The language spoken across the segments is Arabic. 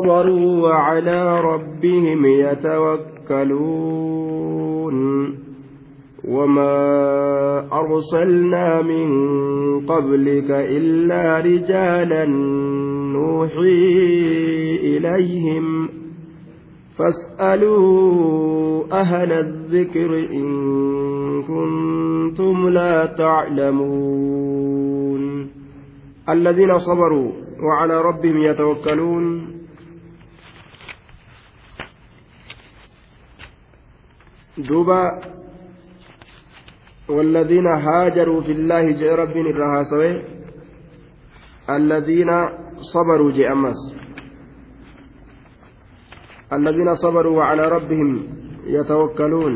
صبروا وعلى ربهم يتوكلون وما أرسلنا من قبلك إلا رجالا نوحي إليهم فاسألوا أهل الذكر إن كنتم لا تعلمون الذين صبروا وعلى ربهم يتوكلون دوبا والذين هاجروا في الله جاء رب الرهاسوي الذين صبروا جاء أمس الذين صبروا وعلى ربهم يتوكلون.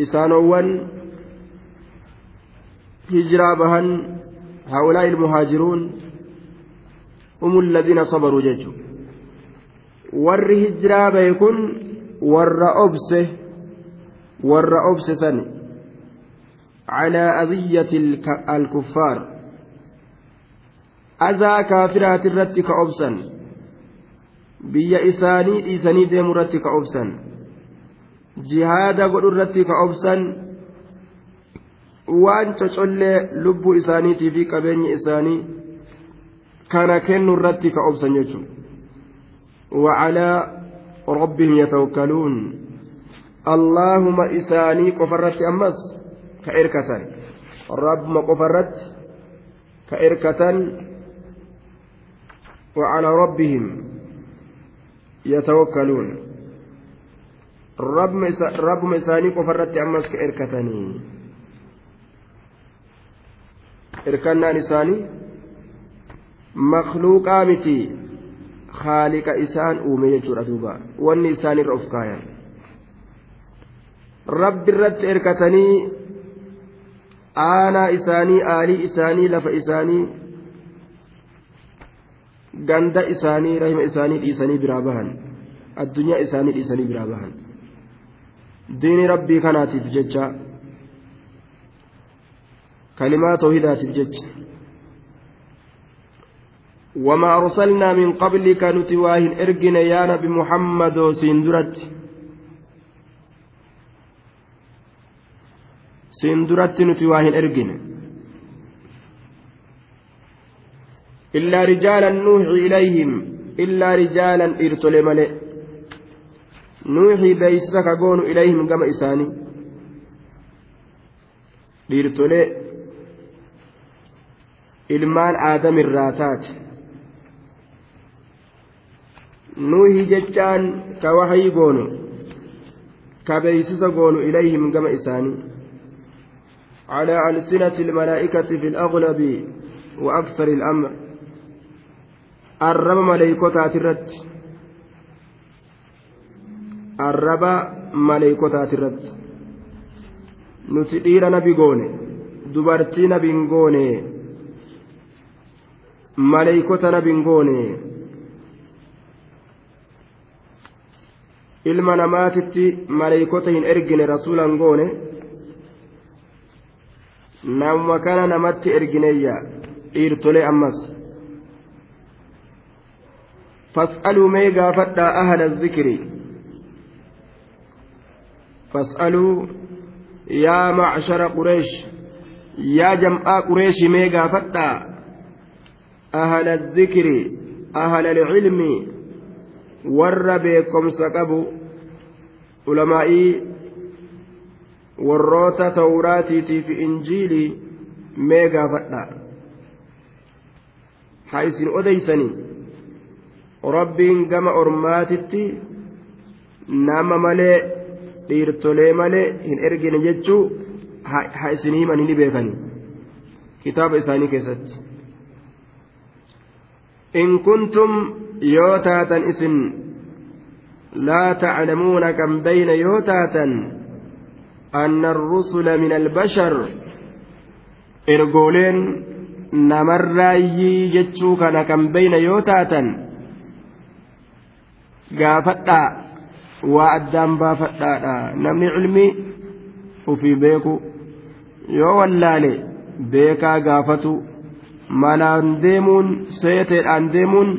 إسانوان هجرا بهن هؤلاء المهاجرون هم الذين صبروا ججوا hijiraa bahe kun warra obse warra obse san calaa aziyyati alkuffaar azaa kaafiraati irratti ka obsan biyya isaanii dhiisanii deemu irratti ka obsan jihaada godhu irratti ka obsan waan cocollee lubbuu isaaniitii fi qabeenya isaanii kana kennu irratti ka obsan jechuudha. ربهم يتوكلون. اللهم إساني قفرت أمس كإركة رب ما قفرت كإركة وعلى ربهم يتوكلون. رب مساني قفرت أمس كإركتني إركنا نساني مخلوقا متي. Haaliqa isaan uume jechuudha duuba. Wanni isaan irra of kaayan. Rabbi irratti erkatanii aanaa isaanii aalii isaanii lafa isaanii ganda isaanii rahima isaanii dhiisanii biraa bahan. Addunyaa isaanii dhiisanii biraa bahan. Diini rabbii kanaatiif jecha. Kalimaa tawhidaatiif jecha وما أرسلنا من قبلك نتواهن إرجن يا نبي محمد سندرت. سندرت نتواهن إرجن. إلا رجالا نوحي إليهم إلا رجالا إرتل ملئ نوحي بيسك قون إليهم كما إساني. dhiirtolee ilmaan aadamirraa taate nuuhi jechaan ka wahayii goonu ka beeysisa goonu ilayhim gama isaanii. Calaa alsinati ilmalaa'ikati fi ilaglabi wa aksari ilamr arraba maleeykotaatirratti. Arraba maleeykotaatirratti. Nuti dhiira nabi goone dubartii nabin goone maleeykota nabin goone ilma namaatitti maleeykota hin ergine rasuulan goone namuma kana namatti ergineeyya dhiirtolee ammas fas'aluu mee gaafadhaa ahla zikri fas'aluu yaa macshara qureesh yaa jam'aa qureeshi mee gaafadhaa ahla zikri ahla alcilmi warra beekomsa qabu ulamaa'ii warroota tawraatiitii fi injiilii mee gaafadha haa isin odeysanii rabbiin gama ormaatitti nama malee dhiirtolee malee hin ergine jechuu haa isin himan ni beekanii kitaaba isaanii keessatti in kuntum yoo taatan isin لا تعلمون كم بين يوتاتا أن الرسل من البشر إرجولين namarraayyii jechuu kana kan beeyna yoo taatan gaafadhaa waa addaan baafadhaadha namni cilmii ufii beeku yoo wallaale beekaa gaafatu malaan deemuun seeteedhaan deemuun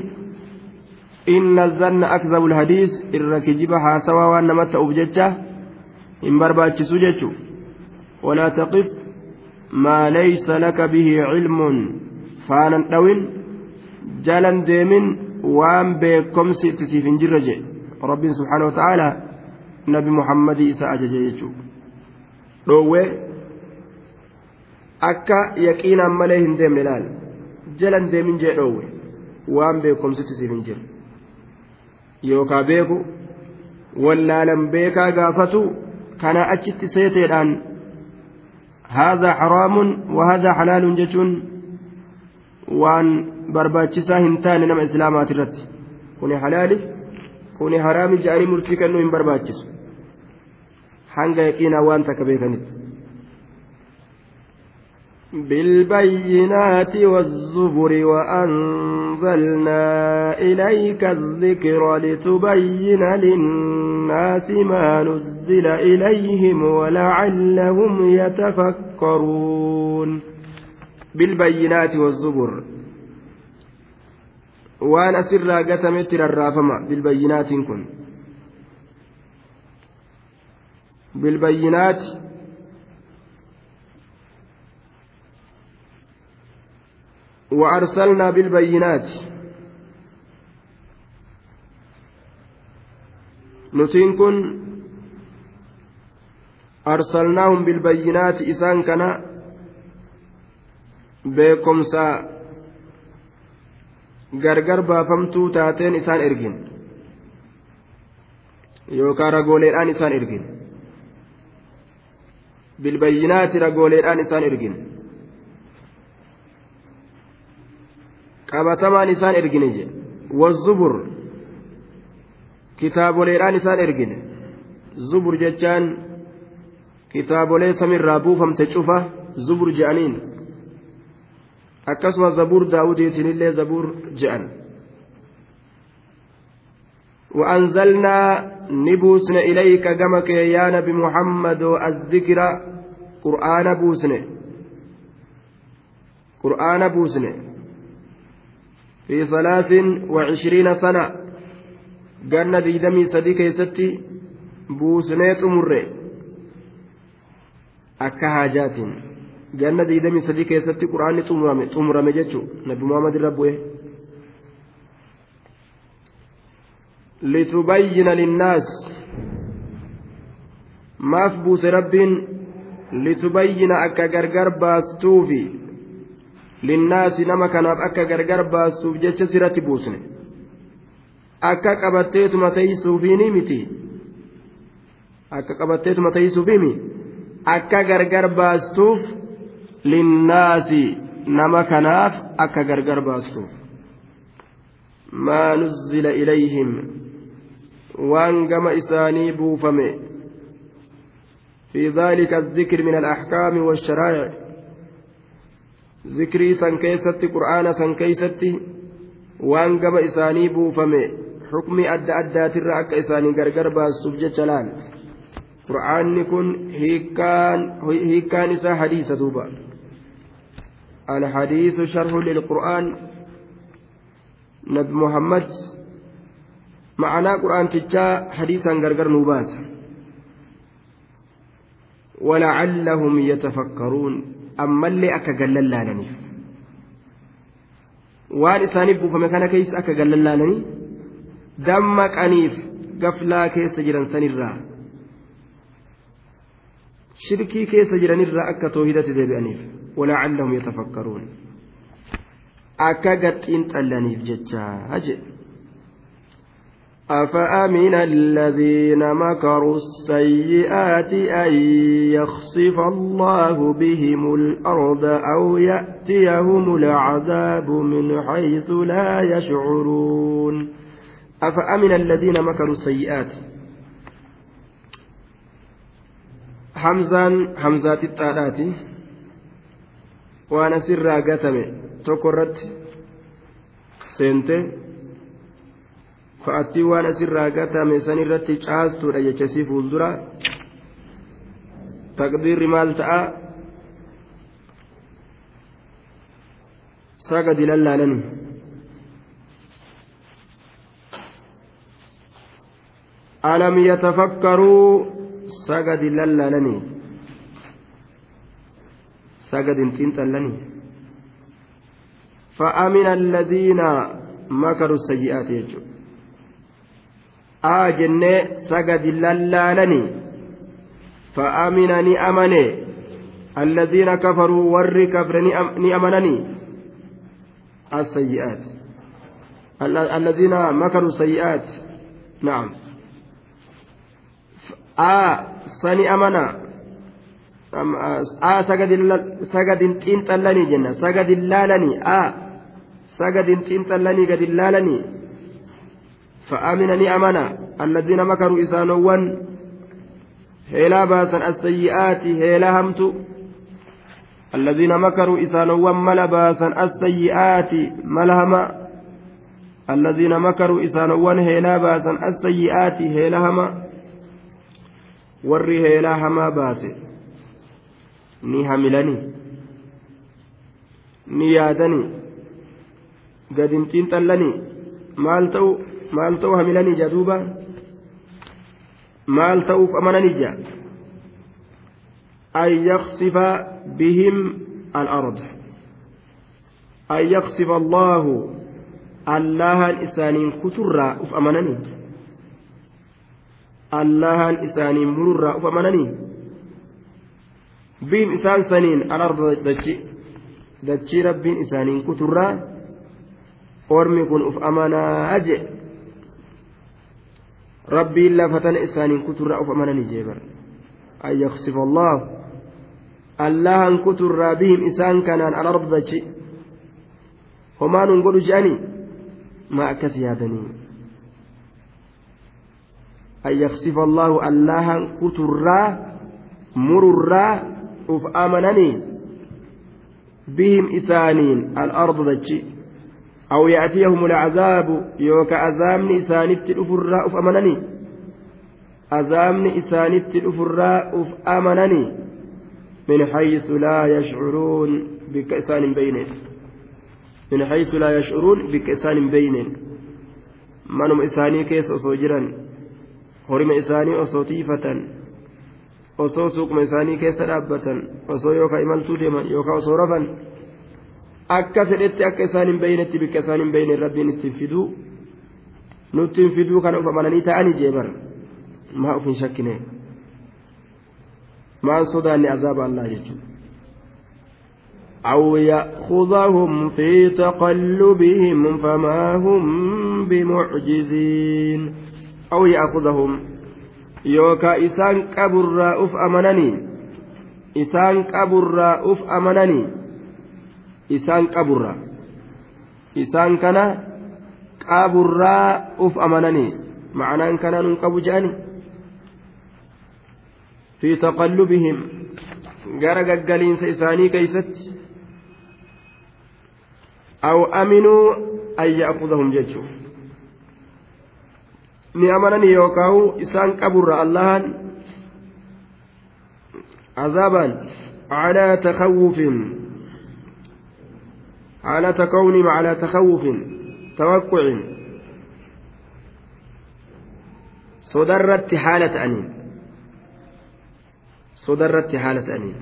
jecha hin barbaachisu jechu walaa taqif maa laysa laka bihi cilmun faanan dhawin jalan deemin waan beekomsi itti siif hin jirre je rabbiin subxaana wa ta'aala nabi muhammadii isa ajaje jechuu dhoowwee akka yaqiinaan malee hin deemne laal jalan deemin jee dhoowwe waan beekomsitti siif hin jirre yookaa beeku wallaalan beekaa gaafatu kana achitti seeteedhaan haadha haraamun wahaadha halaalun jechuun waan barbaachisaa hin taane nama islaamaati irratti kuni halaali kuni haraami jedhanii murtii kennuu hin barbaachisu hanga yaqiinaa waan takka beekanitti بالبينات والزبر وأنزلنا إليك الذكر لتبين للناس ما نزل إليهم ولعلهم يتفكرون. بالبينات والزبر. waan asirraa gatametti rarraafama bilbayyinaatiin kun bilbayyinaati وأرسلنا بالبينات نتين كن أرسلناهم بالبينات إسان كان beekomsa gargar baafamtuu taateen isaan ergin yookaan ragooleedhaan isaan ergin bilbayyinaati ragooleedhaan isaan ergin qabatamaan isaan ergine je wazubur kitaaboleedhaan isaan ergine zubur jechaan kitaabolee samirraa buufamte cufa zubur je'aniin akkasuma zabuur daawudiitinillee zabuur je'an وأنزلنا نبوسن إليك جمك يا نبي محمد الذكر قرآن بوسن قرآن بوسن في ثلاث وعشرين سنة. جنة ديدمي صديق يستي بوسنيت مرة أكا حاجات جنة ديدمي صديق يستي قرآن تمرمي تمرمي جتشو. نبي محمد ربوه. لتبين للناس maaf buuse rabbiin litubayyina akka gargar baastuufi linnaasi nama kanaaf akka gargar baastuuf jecha sirratti buusne akka qabatteetuma teeysuufiini miti akka qabatteetuma teeysuufiimi akka gargar baastuuf linnaasi nama kanaaf akka gargar baastuuf maa nuzzila ilayhim waan gama isaanii buufame في ذلك الذكر من الأحكام والشرائع ذكري سن كيستي قرآن سن كيستي وان قم إساني بوفمي. حكمي أدى أدى ترأك إساني قرقر باستوف جلال قرآن كن هيكان هيكان إسا حديث دوبا. الحديث شرح للقرآن. نبي محمد معنى قرآن تجا حديثا قرقر نوباس ولعلهم يتفكرون. اللي أكا قللانني waan isaaniif buufame kana keessa akka gallallaananii dammaqaniif gaflaa keessa jiran sanirraa shirkii keessa jiranirraa akka toohidatti deebi'aniif walaacallahum yatafakkaruun akka gaxiin xallaniif jecha haje أفأمن الذين مكروا السيئات أن يخسف الله بهم الأرض أو يأتيهم العذاب من حيث لا يشعرون؟ أفأمن الذين مكروا السيئات؟ حمزان حمزات الطالات وأنا سرا قتم تكرت سنتي. fa'attii waan asirraa gatame san irratti caastuudha jechasii fuuldura taqdiirri maal ta'a sagadi lallaalani alam yatafakkaruu sagadi lallaalani sagadin xiinxallani فأمن الذين مكروا السيئات يجوا aa jennee sagadi lallaalani fa'amina ni amane. Alladiina kafaruu warri kafre ni amanani. Asayyi'aat alladiina makaruu sayyi'aat. Na'am. Aa sani amana. Aa sagadin xiinxallanii jenna. Sagadin laalanii aa sagadin xiinxallanii gadin laalanii فآمنني أمنا الذين مكروا إسانوان هيلا باسا السيئات هيلا همت الذين مكروا إسانوان ملا باسا السيئات ملهما الذين مكروا إسانوان هيلا باسا السيئات هيلا هما. warri heelaa hamaa baase ni hamilanii ni yaadanii gadin xiinxallanii maal ta'u maal ta'u hamilanii jaa duuba maal ta'uuf amananii jaa an yaqsifa bihim al'ard an yaqsifa allaahu allahan isaaniin kuturraa uf amananii allahan isaaniin mururraa uf amananii bihim isaan saniin al'arda dachi dachii rabbiin isaaniin kuturraa ormi kun uf amanaa je rabbiin lafatana isaaniin kuturraa uf amananii jeebar an yaqsifa allahu allahan kuturraa bihim isaan kanaan alardachi homaa nun godhu je'anii maa akkas yaadanii an yaqsifa allahu allahan kuturraa mururraa uf amananii bihim isaaniin alarda dachi أو يأتيهم العذاب يوك أزامن إسانت الأفراء أف أمنني أزامن إسانت الأفراء أف أمنني من حيث لا يشعرون بكأسان بينهم من حيث لا يشعرون بكأسان isaanii keessa osoo jiran horima isaanii osoo tiifatan osoo suuquma isaanii keessa dhaabbatan osoo yookaan imaltuu deeman yookaan osoo rafan akka fedhetti akka isaan hin beeynetti bikka isaan hin beeyne rabbiin ittiin fiduu nutti hin fiduu kana uf amananii ta'anii jeebar maa uf hin shakkine maan sodaanne azaaba allah jechuudha. أو يأخذهم في تقلبهم فما هم بمعجزين أو يأخذهم يوكا إسان كبر أف أمنني إسان كبر أف أمنني isaan qaburra isaan kana qaburraa uf amananii ma'anaan kana nun qabu je'ani fi taqallubihim gara gaggaliinsa isaanii keeysatti aw aminuu an ya'khudahum jechuu ni amananii yookaawu isaan qaburra allahan عذابا على تخوف على تكونهم على تخوف توقع صدرت حالة أنين صدرت حالة أنين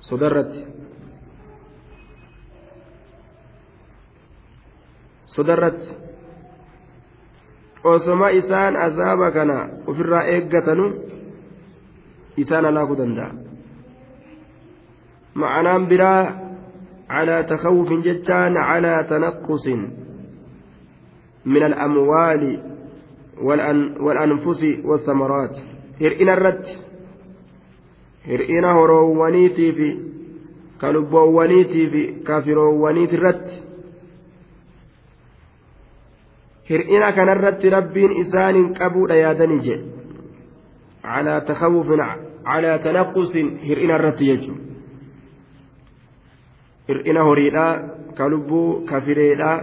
صدرت صدرت osoma isaan azaaba kana ofirraa eeggatanu isaan alaakuu danda'a ma'anaan biraa على تخوف جتان على تنقص من الأموال والأن والأنفس والثمرات هرئنا الرد هرئنا هروونيتي في كلبوونيتي في كافروونيتي الرد hir'ina kanarratti rabbiin isaanin qabuudha yaadanii jedhe calaa takawufin calaa tanaqqusin hir'ina irratti jechuudha hir'ina horiidhaa ka lubbuu ka fireedhaa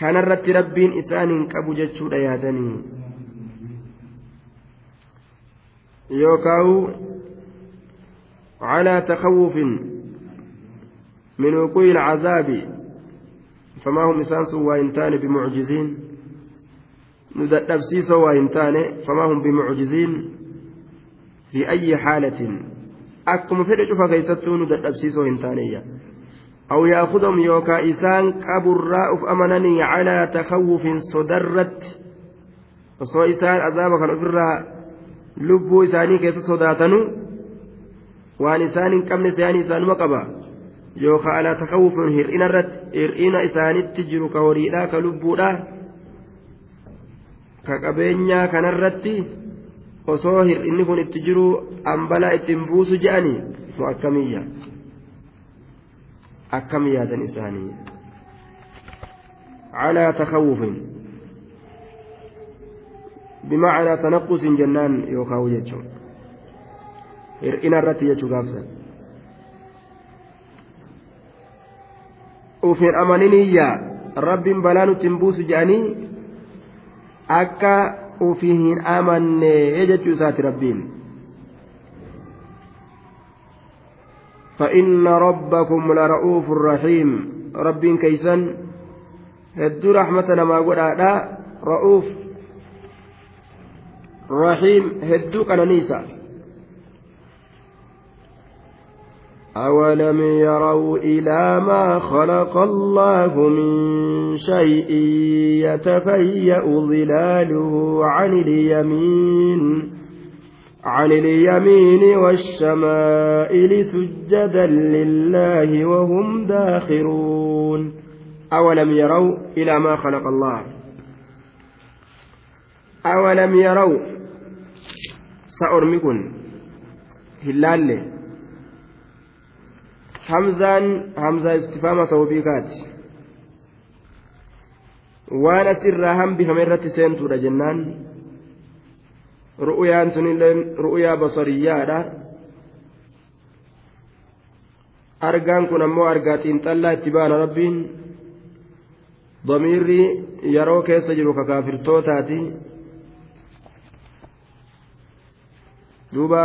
kanarratti rabbiin isaan hin qabu jechuudha yaadanii yookaan calaa takawufin من وقوع العذاب فما هم إسانس وإنتان بمعجزين ندبسيس وإنتان فما هم بمعجزين في أي حالة أكم فرج فكيستون ندبسيس وإنتانية أو يأخذهم يوكا إسان كبراء أمنني على تخوف صدرت ofirraa lubbuu isaanii keessa sodaatanu waan isaan hin qabne isaanii isaanuma qaba yookaan alaa takawufuun hir'ina irratti hir'ina isaanitti jiru ka horiidhaa ka lubbuudhaa ka qabeenyaa kanarratti osoo hir'inni kun itti jiru ambalaa ittiin buusu je'anii moo akkamiyya akkam yaadan isaanii calaa takawufin بمعنى تنقص جنان يوكاو يجو hir'ina irratti jechuu gaafsan ufin amaniniyyaa rabbiin balaa nutti hin buusu jedhanii akka ufi hin amanne jechuu isaati rabbiin. فإن ربكم لرؤوف رحيم رب كيسا هدو رحمة ما قل رؤوف رحيم هدو كنانيسا أولم يروا إلى ما خلق الله من شيء يتفيأ ظلاله عن اليمين عن اليمين والشمائل سجدا لله وهم داخرون أولم يروا إلى ما خلق الله أولم يروا سأرمكن هلال hamzaan hamzaa istifaama tawbiikaati waan asirraa hambifame irratti seentuudha jennaan ru'uyaan sunillee ru'uyaa basariyyaadha argaan kun ammoo argaa xiinxallaa itti baana rabbiin damiirri yeroo keessa jiru kakaafirtootaati duuba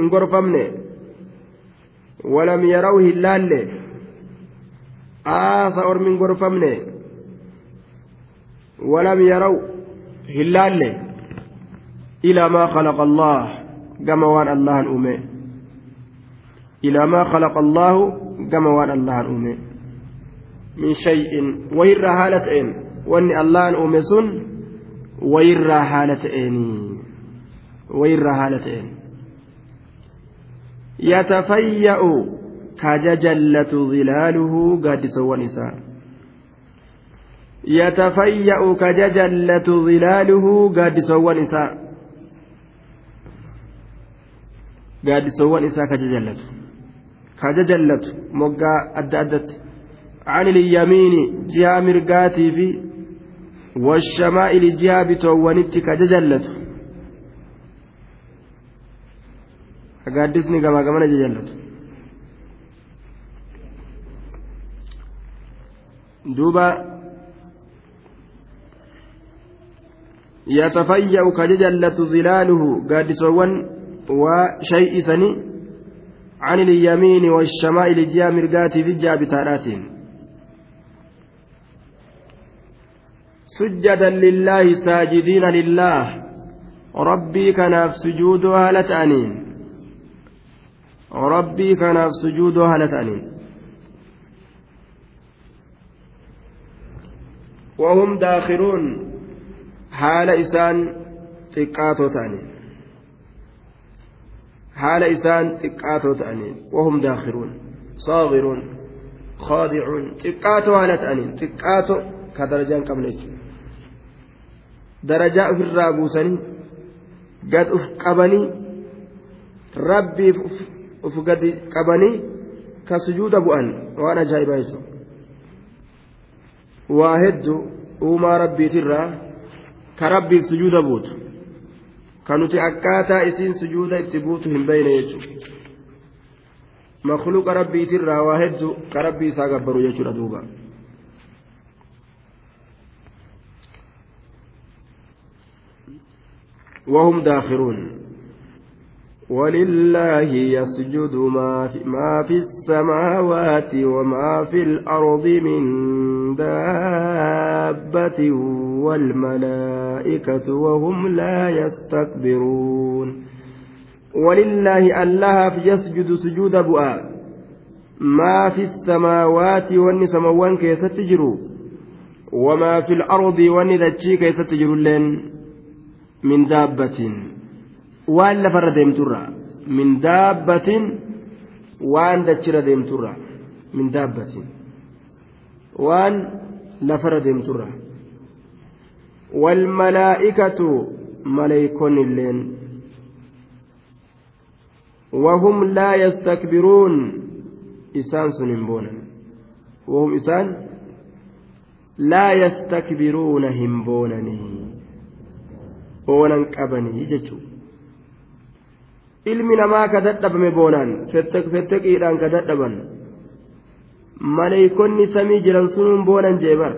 hin gorfamne walam yeroo hin laalle aa sa ormi hin gorfamne walam yeroo hin laalle ilaa maa khalaqa allah gama waan allahan uume إلى ما خلق الله كما وان الله أمي من شيء وير هالة إن؟ وإن الله أمي سن وير هالة إن؟ وير هالة إن؟ يتفيأ كججلة ظلاله قد سوى نساء يتفيأ كججلة ظلاله قد سوى نساء قد سوى نساء كججلته kaja jallatu moggaa adda addatti عن اليمين جهة مرقاتي في والشمائل جهة بتوانيت كججلت أقادسني كما كمان ججلت دوبا يتفيأ كججلت ظلاله قادسوان وشيء سني عن اليمين والشمائل جاء مرقاتي في جابتارات سجدا لله ساجدين لله. ربي كناف سجودها لتأنين. ربي كناف سجودها لتأنين. وهم داخلون حال إسان تقاتو تانين. حال إسان تكاتو تأنين وهم داخلون صاغرون خاضعون تكاتو على تأنين تكاتو كدرجان قبلك درجاء في الرابوسني قد أفقبني ربي أفقد قبني كسجود بؤن وأنا جايبا يسو واهد وما ربي ترى كربي سجود بوت kan nuti akkaataa isiin sujuuda itti buutu hin beeyne jechuudha makluuqa rabbiitirraa waa hedduu ka rabbii isaa gabbaru jechuudha duuba. وهم داخرون ولله يسجد ما في, ما في السماوات وما في الأرض من دابة والملائكة وهم لا يستكبرون. ولله الله يسجد سجود بؤاء ما في السماوات والنسموان كيست تجروا وما في الأرض والندتشي كيست تجروا من دابة. waan lafarra deemturra min daabbatin waan dachirra deemturra min daabbatin waan lafarra deemturra والملائكة ملائكون اللين وهم لا يستكبرون إسان سنبونا وهم إسان لا يستكبرون همبونني وننقبني جتشو ilmi namaa ka dadhabame boonaan fetteqiidhaan ka dadhaban maleeykonni samii jiran sunuun boonan jeebar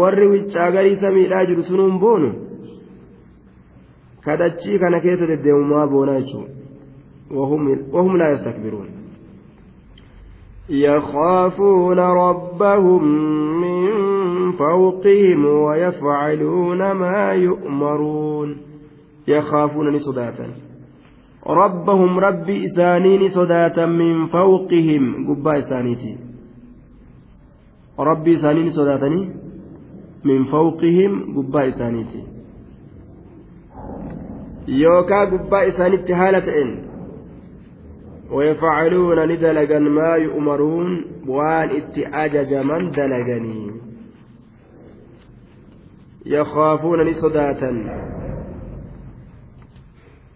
warri wiccagarii samiidhaa jiru sunuun boonu kadachii kana keessa deddeemumaa boonaa jechuudha wahum laa yastakbiruun يخافون ربهم من فوقهم ويفعلون ما يؤمرون يخافون ربهم ربي إسانين صداتا من فوقهم. قبا إسانيتي. ربي إسانين صداتني من فوقهم. قبا إسانيتي. يوكا قبا إسانيتي حالة إن. ويفعلون ندلقا ما يؤمرون. وان اتأجج من دلقني يخافون نصداتا.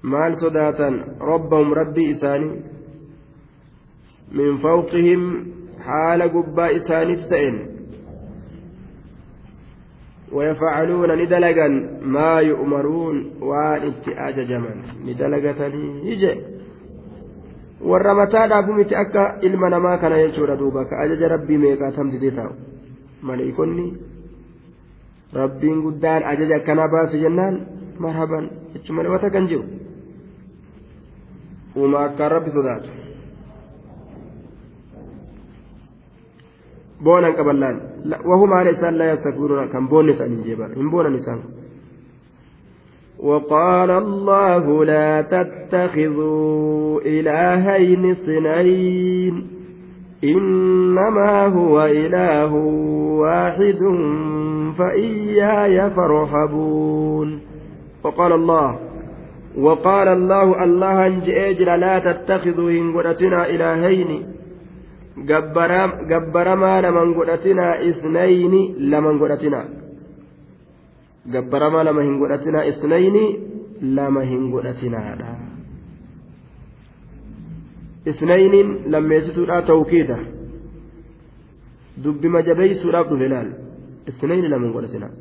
maal sodaatan rabbahum rabbii isaanii min fawqihim haala gubbaa isaaniis ta'en ويفعلون ندلقا ما يؤمرون وان اتأججما ندلقتني يجي warra mataadhaafu miti akka ilma namaa kana jechuudha duuba ka ajaja rabbii meeqaa tamsitee taa'u maleeykonni rabbiin guddaan ajaja akkanaa baase jennaan marhaban jechu malee wata kan jiru uumaa akkaan rabbi sodaatu boonan qaballaan wahumaan isaan laa yastakbiruuna kan boonne ta'anii jeeba hin boonan isaan وقال الله لا تتخذوا إلهين اثنين إنما هو إله واحد فإياي فارهبون وقال الله وقال الله الله أنجئ لا تتخذوا إن قدتنا إلهين isnayni laman godhatinaa gabbaramaa lama hin godhatinaa isnayni lama hin godhatinaadha isnayniin lammeessituudha tawkiita dubbima jabeeysuudhaaf dhufe laal isnayni lama hin godhatinaa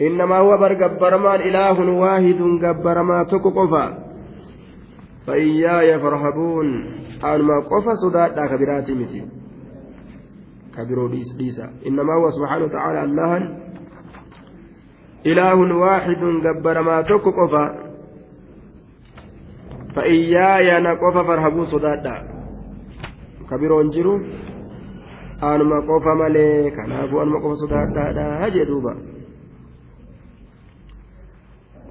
إنما هو بر جبرمان إله واحد جبرما تكو قفا. فإياي فارهبون أنما قفا صداد كبيرات متي. كبيرو ديس ديسا. إنما هو سبحانه وتعالى الله. إله واحد جبرما تكو قفا. فإياي نقفا فارهبون صداد كبيرو انجرو. أنما قفا ملك أنا أبو أنما قفا صداد هجي دوبا.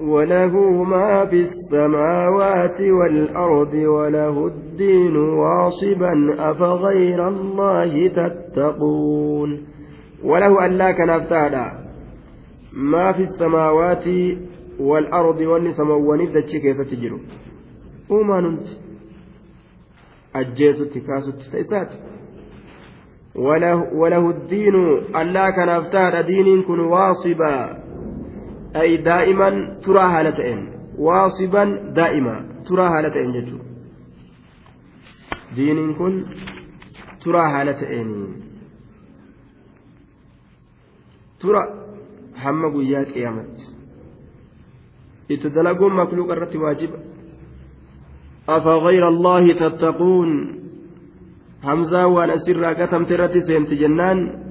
وله ما في السماوات والأرض وله الدين واصبا أفغير الله تتقون. وله ألا كنفتادا. ما في السماوات والأرض والنسموان دتشي ستجر وما ننت أجيس تكاس تيسات وله, وله الدين ألا كنفتادا. دين كن واصبا. أي دائما ترى هالتين واصبا دائما ترى هالتين جتو دين كن ترى هالتين ترى هم قياك قيامت dalaguun makluuqa irratti waajiba أفغير الله تتقون. همزة وأنا سر كتمت رتي سنت جنان.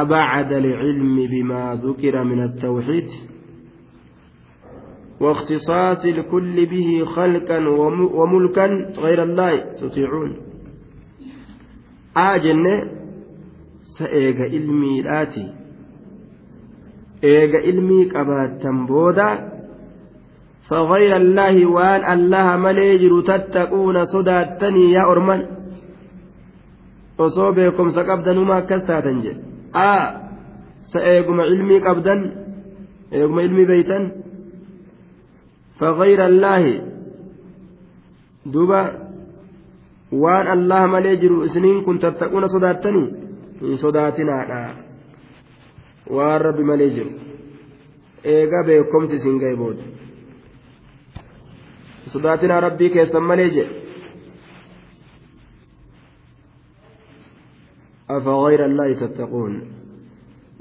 أبعد العلم بما ذكر من التوحيد واختصاص الكل به خلقا وملكا غير الله تطيعون. آجن سأيغ علمي الآتي إيغ علمي قباتن بودا. فغير الله وان الله مليجر تتقون صداتني يا beekumsa qabdanumaa akkas taatan jedhe aa sa eeguma ilmii qabdan eeguma ilmii beeytan فغير الله دوبا waan allah malee jiru isiniin kun tattaquuna sodaattanii hin sodaatinaadha waan rabbi malee jiru eega beekomsi isin ga'e booda sodaatinaa rabbii keessan malee jedhe أفغير الله تتقون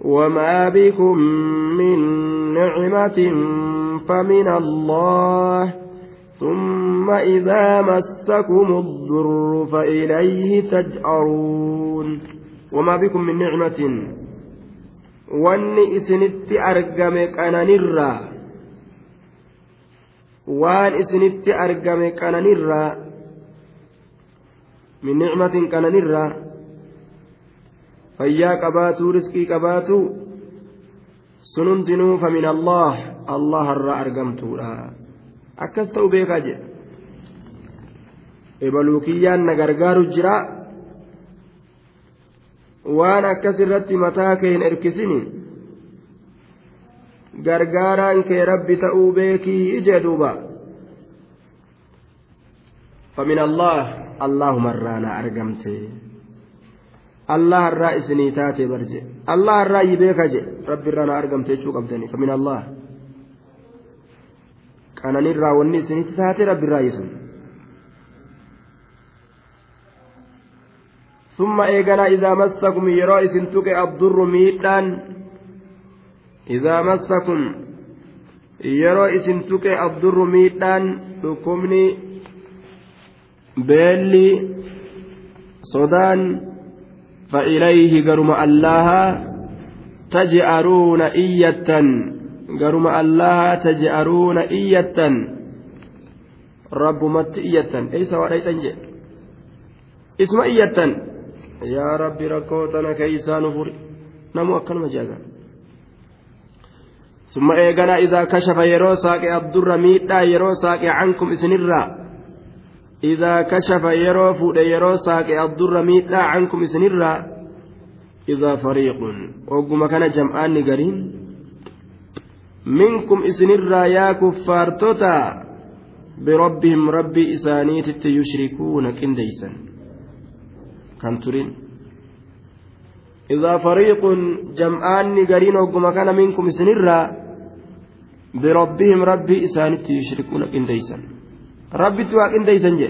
وما بكم من نعمة فمن الله ثم إذا مسكم الضر فإليه تجأرون وما بكم من نعمة wanni isinitti argame qananirraa waan isinitti argame qananirraa min nicmatin qananirraa fayyaa qabaatuu riskii qabaatuu sun hundinuu famin allah allah irraa argamtuudha akkas ta'u beekaa jedha ebaluukiyyaan na gargaaru jira waan akkas irratti mataa kee hin erkisini gargaaraan kee rabbi ta'uu beekii ije duuba famin allah allahumarraa na argamte irraa isinii taate barje allah irraa yi beeka je rabbi irraa na argamte jechuu qabdani famin allah qananirraa wanni isinitti taate rabbi irraa yisun ثم إيقنا إذا مسكم يرى إسنتك الضر ميدان إذا مسكم يرى إسنتك الضر ميدان لكمني بيلي صدان فإليه قرم الله تجأرون إية قرم الله تجأرون إية رب مت إية أي سواء اسم إية rakkoo tana keeysaa nu furi namu akkanuma jeagan ثم إيقنا إذا كشف يرو ساقي الضر ميتا يرو ساقي عنكم إسنرا. إذا كشف يرو فود يرو ساقي الضر ميتا عنكم إسنرا إذا فريق وقم كان جمعان نقرين منكم إسنرا يا كفار توتا بربهم ربي إسانيت يشركون كنديسا kan turin إذا فريق جمعان قرين وقم كان منكم سنرا بربهم ربي إسانت يشركون إنديسا إنديسا جي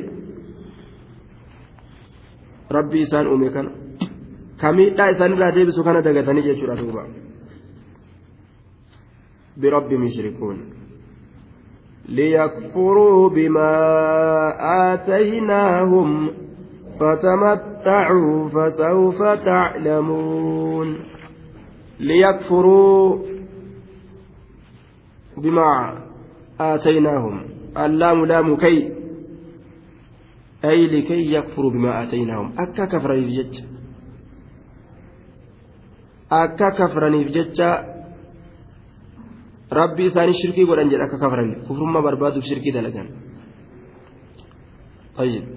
ربي إسان أمي كان كميتا إسان لا ديبسو كان دقتني جي شرا دوبا بربهم يشركون ليكفروا بما آتيناهم فتمتعوا فسوف تعلمون ليكفروا بما آتيناهم اللام لام كي أي لكي يكفروا بما آتيناهم أكا كفرني بجج أكا كفرني بجج ربي ثاني شركي قول أنجل أكا كفرني كفر ما بربادوا شركي دلقان طيب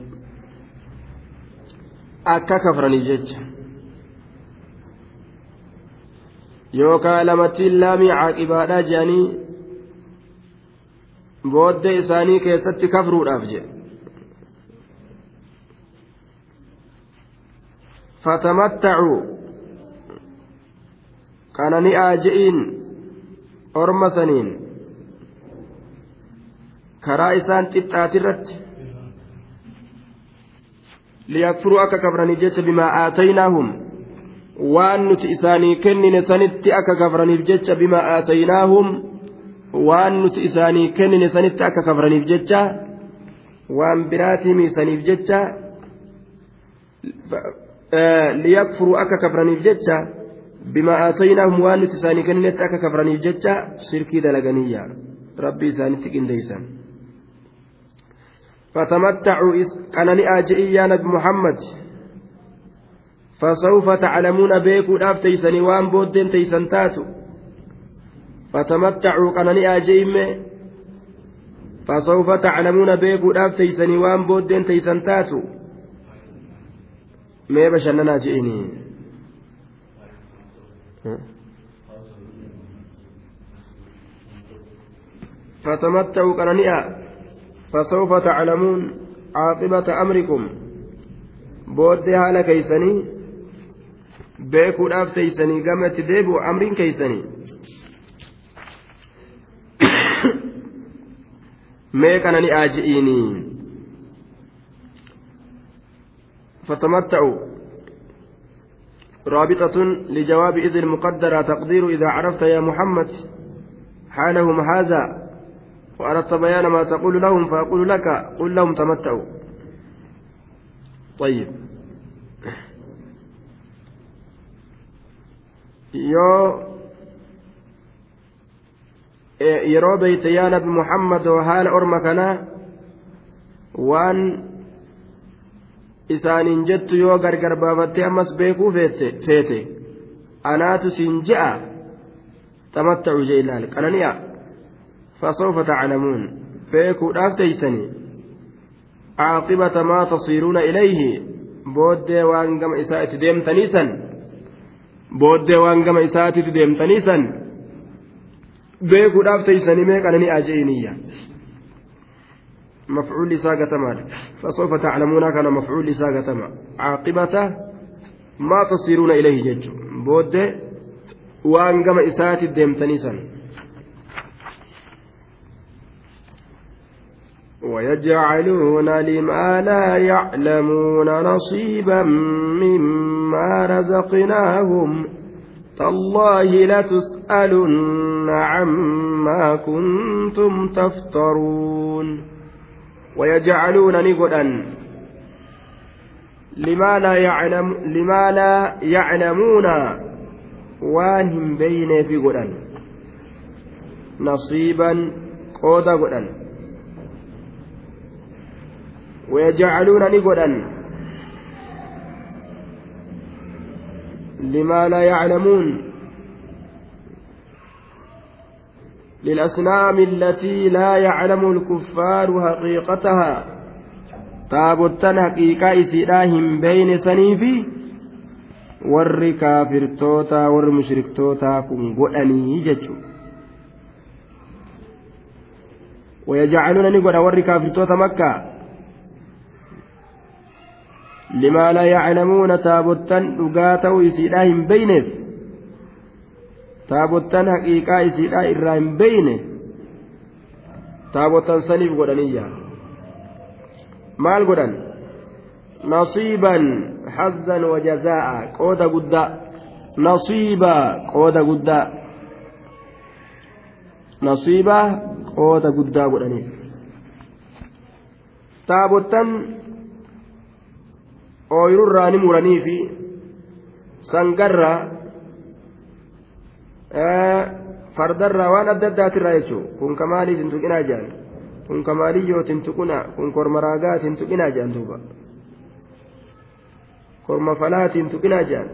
akka kafraniif jecha yookaan lamattiin laamii caaqibaadhaa jedhanii booddee isaanii keessatti kafruudhaaf jedhe fatamattacuu. Qanani'aa je'iin orma saniin. Karaa isaan xixxaatirratti liyakfuruu akka kafraniif jecha bimaa aataynaahum. Waan nuti isaanii kennine sanitti akka kafraniif jecha bimaa aataynaahum waan nuti isaanii kennine sanitti akka kafraniif jecha waan biraatii miisaniif jecha liyakfuruu akka kafraniif jecha bima aataynaahum waan nuti isaanii kenninetti akka kafraniif jecha shirkii dalaganiyya rabbii isaanitti qindeeysan فتمتعوا قنني آجئي يا نبي محمد فسوف تعلمون بيكو داف تيسني وان بودين تيسن تاتو فتمتعوا قنني آجئي فسوف تعلمون بيكو داف تيسني وان بودين تيسن تاتو. mee bashannanaa je'ini فتمتعوا قنانيا فسوف تعلمون عاقبة أمركم. بودي حال كيسني. بيكو داف تيسني. قامت ديبو أمرين كيسني. Mee kanani aaji'iini فتمتعوا رابطة لجواب إذ المقدرة تقدير إذا عرفت يا محمد حالهم هذا وأردت بيان ما تقول لهم فأقول لك قل لهم تمتعوا طيب يو yeroo beeyte yaa nabi muhammad haala orma kanaa waan isaaniin jettu yoo gargar baafattee ammas beekuu feete anaatu siin je'a tamatta'u jee ilaal qanani'a fasawfa taclamuun beekuudhaaf teeysanii caaqibata maa tasiiruuna ilayhi booddee waan gama isaa itti deemtaniisan booddee waan gama isaatitti deemtaniisan beekuudhaaf teeysanii mee qanani'aa je'iniyya مفعول إساءة تمام فسوف تعلمون كان مفعول إساءة تمام عاقبة ما تصيرون إليه جج بود وأن قم إساءة الدمتنيسا ويجعلون لما لا يعلمون نصيبا مما رزقناهم. تالله لتسألن عما كنتم تفترون ويجعلون نقدا لما لا يعلم لما لا يعلمون وانهم بين في قدا نصيبا قودا قدا ويجعلون نقدا لما لا يعلمون للأصنام التي لا يعلم الكفار حقيقتها. تابوتان حقيقة إسيراهم بين سنيفي. warri kaafirtoota warri mushriktoota kun godhanii jechuun ويجعلون نقول وري كافرتوتا مكة. لما لا يعلمون تابوتا لقاته يسيراهم بينه taabottan haqiiqaa isiidha irraa hin beyne taabottan saniif godhaniyya maal godhan? Nasiiban hazzan wajazaa'a qooda guddaa. Nasiiba qooda guddaa. Nasiiba qooda guddaa godhaniif. Taabottan ooyirurraa ni muranii fi sangarraa fardarraa waan adda addaatirraa jechuun kun kamaaliif hin tuqinaa jedhan kun kamaaliyyoo hin tuquna kun korma raagaat hin tuqinaa jedhan duuba korma falaati hin tuqinaa jedhan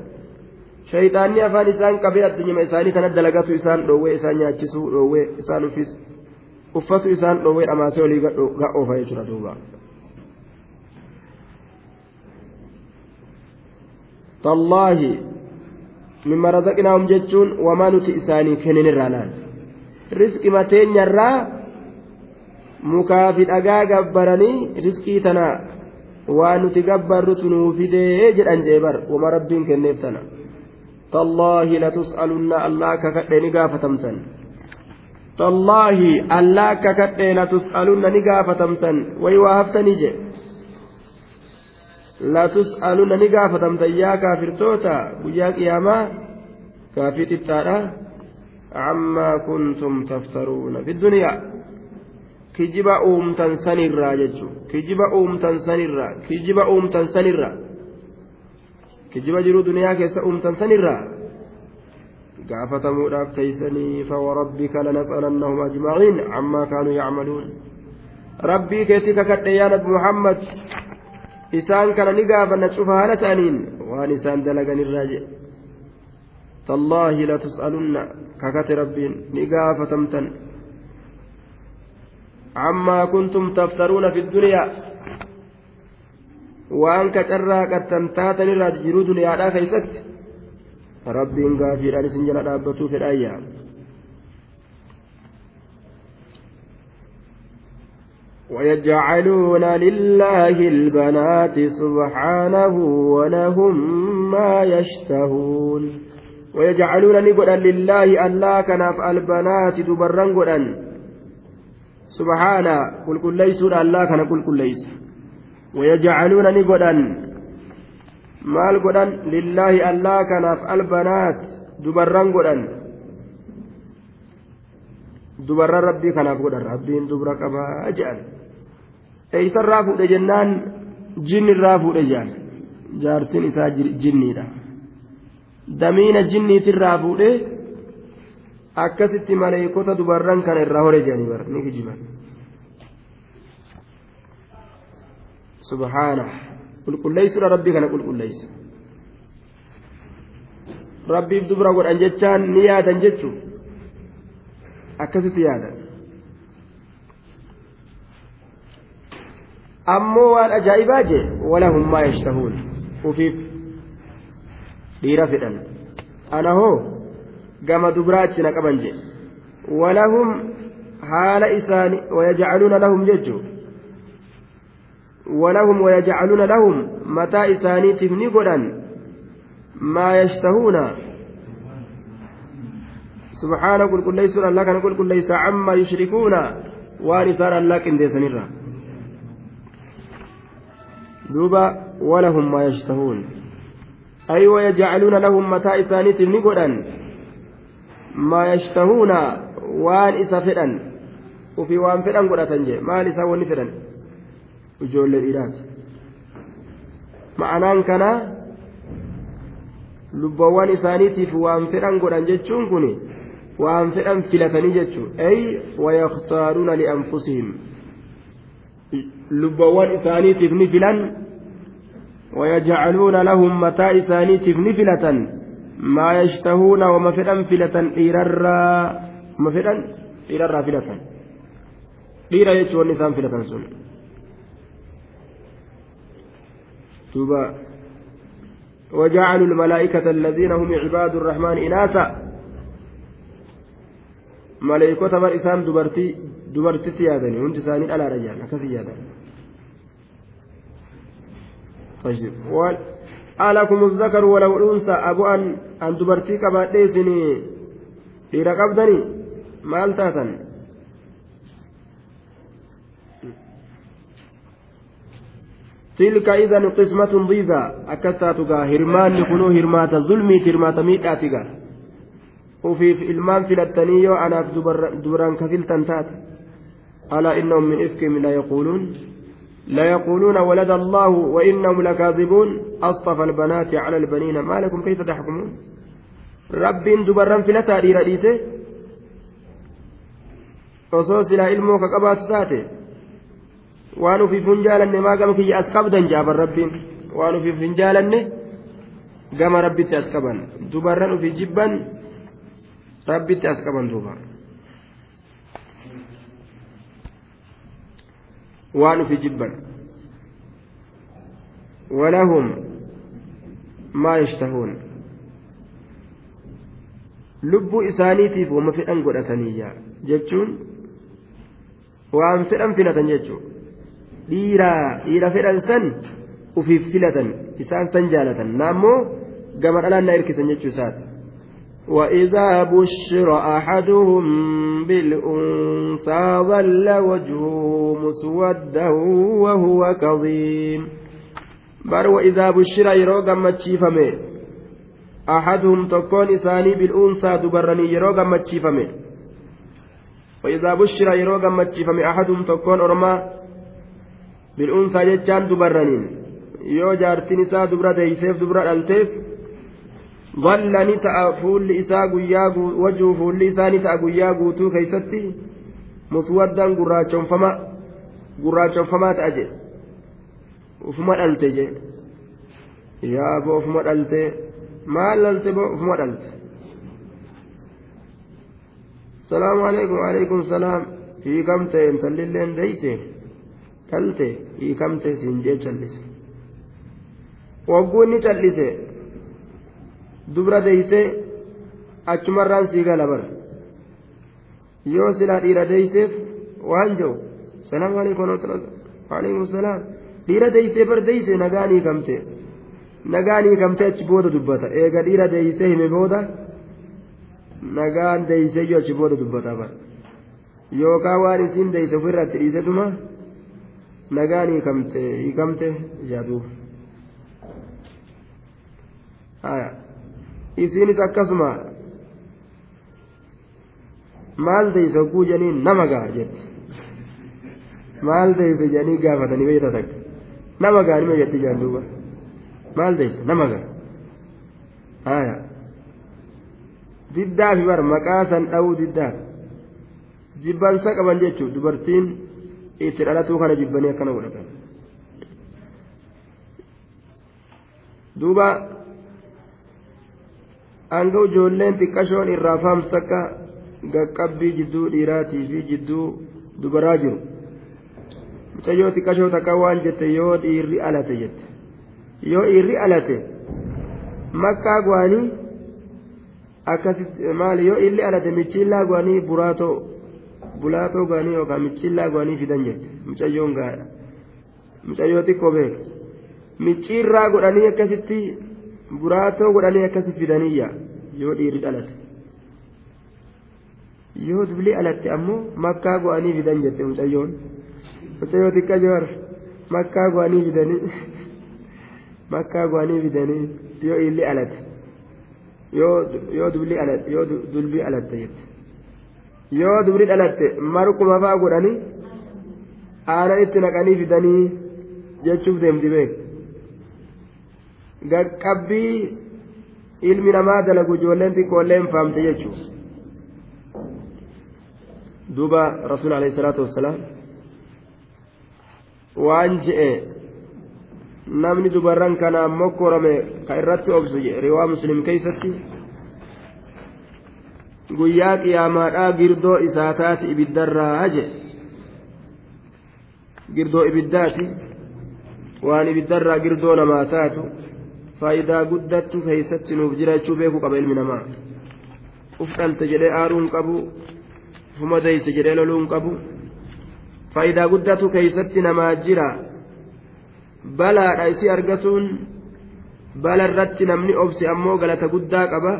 shayxaanni afaan isaan qabee addunyuma isaanii kana dalagatu isaan dhoowwee isaan nyaachisuu dhoowwee isaan uffatu isaan dhoowwee dhamaasee olii ga'oofa jechuudha duuba. tallaahi mimma razaqnaahum jechuun wamaa nuti isaanii kenninirraa laal riski mateenyarraa mukaa fi dhagaa gabbaranii riskii tana waan nuti gabbarrutu nuu fidee jedhan jeebar wama rabbiin kenneef tana. Tallaahi latus'alunna allaa akka kadhee ni gaafatamtan. Tallaahi allaa akka kadhee latus'alunna ni gaafatamtan. Way waa haftanii jedhe latus'aluna ni gaafatamtan yaa kaafirtoota guyyaa qiyaamaa kaafii xiqqaadha عما كنتم تفترون في الدنيا kijiba uumtan sanirraa jechuun kijiba uumtan sanirraa kijiba uumtan sanirraa kijiba jiruu duniyaa keessa uumtan sanirraa gaafatamuudhaaf teeysanii fawarabbika lanas'alannahum ajmaciin cammaa kaanuu yacmaluun rabbii keetti kakadhe yaa nabi muhammad isaan kana ni gaafanna cufa haala ta'aniin waan isaan dalaganirraa jedhe tallaahi latus'alunna kakate rabbiin ni gaafatamtan عما كنتم تفترون في الدنيا وأن كترى قد الرجل دنيا لا كيست ربي غافر أن سنجل رابطوا في الأيام ويجعلون لله البنات سبحانه ولهم ما يشتهون. ويجعلون نقلا لله أن لا كان البنات دبرا قلا سبحان قل كل ليس الله كان قل كل ليس. ويجعلون نقلا ما القلا لله لا كان البنات دبرا قلا دبر ربي كان قلا ربي دبر كما جعل eeysarraa fuudhe jennaan jinnirraa fuudhe jedhan jaartin isaa jinniidha damiina jinniitirraa fuudhe akkasitti maleekota dubarran kana irraa hore jedhanii bar ni kijiban subhaana qulqulleessuudha rabbii kana qulqulleessa rabbiif dubra godhan jechaan ni yaadan jechuun akkasitti yaadan ammoo waan ajaa'ibaa jee walahum maa yashtahuun ufiif dhiira fedhan ana hoo gama dubraachi na qaban jedhe walahum haala isaani wayajcaluuna lahum jechuu walahum wayajcaluuna lahum mataa isaaniitiif ni godhan maa yashtahuuna subhaana qulqulleessuun allah kana qulqulleeysa cammaa yushrikuuna waan isaan allah qindeessanirra walahum maa yashtahuun ay wayajcaluuna lahum mataa isaaniitiif ni godhan maa yashtahuuna waan isa fedhan ufii waan fedhan godhatan jee maal isaa wanni fedhan ijoollee dhiiraati ma'anaan kanaa lubbawwan isaaniitiif waan fedhan godhan jechuun kun waan fedhan filatanii jechuun ay wayakhtaaruuna lianfusihim lubbawwan isaaniitiif ni filan ويجعلون لهم متاع إسانيتف نفلة wama fedhan filatan dhiirarraa wama fedhan dhiirarraa filatan dhiira jechuun isaan filatan sun duuba وجعلوا الملائكة الذين هم عباد الرحمن إناثا ملائكة إسان دبرتي سيادني وانت سانين على رجال كسي يادني طيب alakum الذكر وله الأنثى أبو أن أن دبرتي كبادي سني dhiira qabdanii maal taatan tilka idan qismatun diiza akkas taatu gaa hirmaanni kunuu hirmaata zulmiiti hirmaata miidhaati gaa ufiif ilmaan filattanii yoo anaaf taate alaa innahum min ifkihim la yaquuluun ليقولون ولد الله وإنهم لكاذبون أصطفى البنات على البنين ما لكم كيف تحكمون رب دبرا qabaatu taate waan ufiif hin jaalanne maa gama kiyya as qabdan jaaban rabbiin waan ufiif hin jaalanne gama rabbitti as qaban dubarran ufii jibban rabbitti as qaban duuba waan ufi jibban. Walahum maa yashtahuun. Lubbuu isaaniitiif wama fedhan godhataniyya jechuun waan fedhan filatan jechuun dhiiraa dhiira fedhan san ufiif filatan isaan san jaalatan. Naammoo gama dhalaan na hirkisan jechuu isaati وإذا بشر أحدهم بالأنثى ظل وجهه مسودا وهو كظيم. بر وإذا بشر يرو قمتشيفمي أحدهم تكون إساني بالأنثى دبرني يرو gammachiifame وإذا بشر يرو gammachiifame أحدهم تكون أرما بالأنثى جتان دبرنين yoo jaartiin isaa dubra deeyseef dubra dhalteef dhalla ni ta'a fuulli isaa guyyaa wajuu fuulli isaa ni ta'a guyyaa guutuu keeysatti muswaddan gurraachonfama gurraachonfamaa ta'a jedhe ufuma dhalte jedhe yaaba ufuma dhalte maal dhalte boo ufuma dhalte salaamu alaikum alaikum salaam hiikamte intallilleen deeyse dhalte hiikamte siin jee challise wagguun ni callise dubra deeyse achumarraan sii gala bara yoo silaa dhiira deeyseef waan jiru salaamu alaikum alaikum salaam dhiira deeysee bar deeyse nagaan hiikamte nagaan hiikamte achi booda dubbata eega dhiira deeysee hime booda nagaan deeysee yoo achi booda dubbata bara yookaan waan isiin deeyse ofirratti dhiisetuma nagaan hiikamte hiikamte jaaduuf. Isiinis akkasuma maal teeyse hogguu janiin nama gaa jetti maal teeyse janii gaafatanii beeyta takka nama gaa nima jetti jaan duuba maal teeyse nama gaa haya diddaafi bar maqaa san dha'uu diddaaf jibbansa qaban jechuun dubartiin itti dhalatuu kana jibbanii akkana godhatan duuba hanga ijoolleen xiqqashoon irraa faamsa akka gaqqabbii jidduu dhiiraatii fi jidduu dubaraa jiru mucayyoo xiqqashoo takka waan jette yoo dhiirri alate jette yoo dhiirri alate makkaa guwaanii akkasitti maali yoo illi alate michiillaa guwaanii buraatoo bulaatoo guwaanii yookaan michiillaa guwaanii fidan jette mucayyoon gaadha mucayyoo xiqqoo beeka micciirraa godhanii akkasitti. Buraatoo godhanii akkasi fidaniyya yoo dhiirri dhalate yoo dubli alatte ammoo makkaa go'anii fidan jette mucayyoon mucayyoo xiqqa joor makkaa go'anii fidanii makkaa go'anii fidanii yoo illi alate yoo dubli alatte yoo dulbi alatte jette yoo dubli dhalatte marquma fa'aa godhanii aanan itti naqanii fidanii jechuuf deemti beeku. Gaqqabbii ilmi namaa dalagu ijoolleen xiqqoolleen faamte jechuudha duuba rasuul alayhi salaatu wassalaam waan je'e namni dubarran kanaan mokkorame ka irratti obsu riwaa muslim keeysatti guyyaa qiyaamaadhaa girdoo isaa taati ibiddarraa je girdoo ibiddaati waan ibiddarraa girdoo namaa taatu faayidaa guddattu keeysatti nuuf jira jechuu beekuu qaba ilmi namaa uf dhalte jedhee aaruun qabu ufuma deeyse jedhee loluun qabu faayidaa guddatu keeysatti namaa jira balaadha isi argatuun bala irratti namni obsi ammoo galata guddaa qaba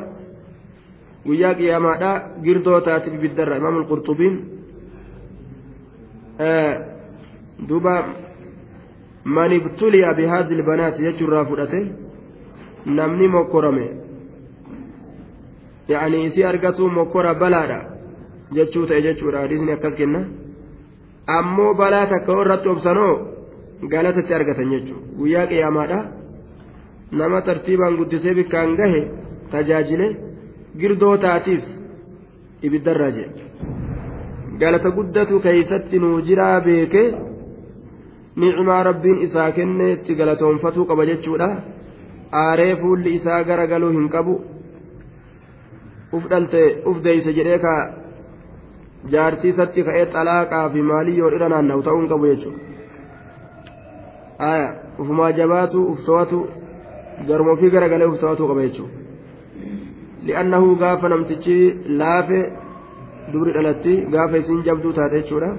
guyyaa qiyaamaadha girdoo taatiif ibiddarra imaamul qurxubiin duuba man ibtuliya bihaadhi ilbanaati jechuurraa fudhate namni mokkorame. Yaani isii argatuu mokkora balaadha jechuu ta'e jechuudha. Hadiisni akkas kenna. Ammoo balaa takka irratti obsanoo galatatti argatan jechuudha. Guyyaa qiyaamaadha. Nama tartiibaan guddisee bikkaan gahe tajaajile girdoo taatiif ibiddarraa jedhe galata guddatu keeysatti nuu jiraa beeke ni'imaa rabbiin isaa kenne itti galatoonfatuu qaba jechuudha aaree fuulli isaa gara galuu hin qabu uf dhalte uf deeyse jedhee ka jaartii isatti ka'ee xalaaqaa fi maalii yoo dhira naanna'u ta'uu hin qabu jechuudha aya ufumaa jabaatu uf to'atu garuma ofii gara galee uf to'atuu qaba jechuudha li'annahu gaafa namtichi laafe dubri dhalatti gaafa isin jabduu taate jechuudha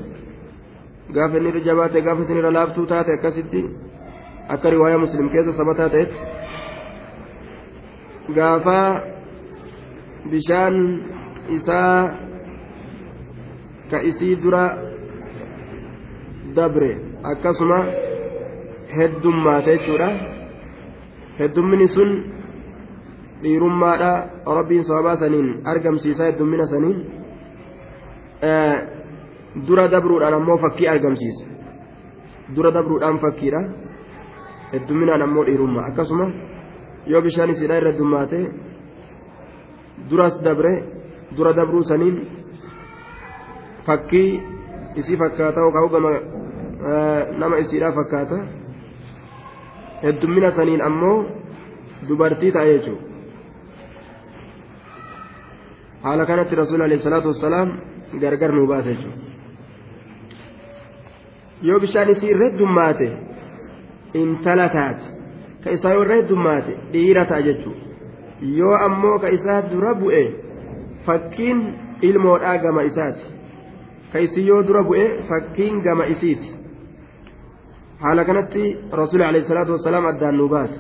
gaafa inni irra jabaate gaafa isin irra laaftuu taate akkasitti akka riwaayaa muslim keessa sabataa ta'etti gaafa bishaan isaa ka isii dura dabre akkasuma heddummaate jechuudha heddummini sun dhiirummaadha rabbiin sababaa saniin argamsiisaa heddummina saniin dura dabruudhaan ammoo fakkii argamsiisa dura dabruudhaan fakkiidha heddumminaan ammoo dhiirummaa akkasuma yoo bishaan isiidha irra dummaate duras dabre dura dabruu saniin fakkii isii fakkaata yookaan gama nama isiidhaa fakkaata heddummina saniin ammoo dubartii ta'a jechuudha haala kanatti rasuul alayhi salaatu wassalaam gargar nuu baase jechuudha yoo bishaan isii irra heddummaate intala taate ka isaa yoo irra heddummaate dhiira ta'a jechuudha yoo ammoo ka isaa dura bu'e fakkiin ilmoodhaa gama isaati. Ka isii yoo dura bu'e fakkiin gama isiiti. Haala kanatti rasuul alayhi salaatu wassalaam addaan nuu baase.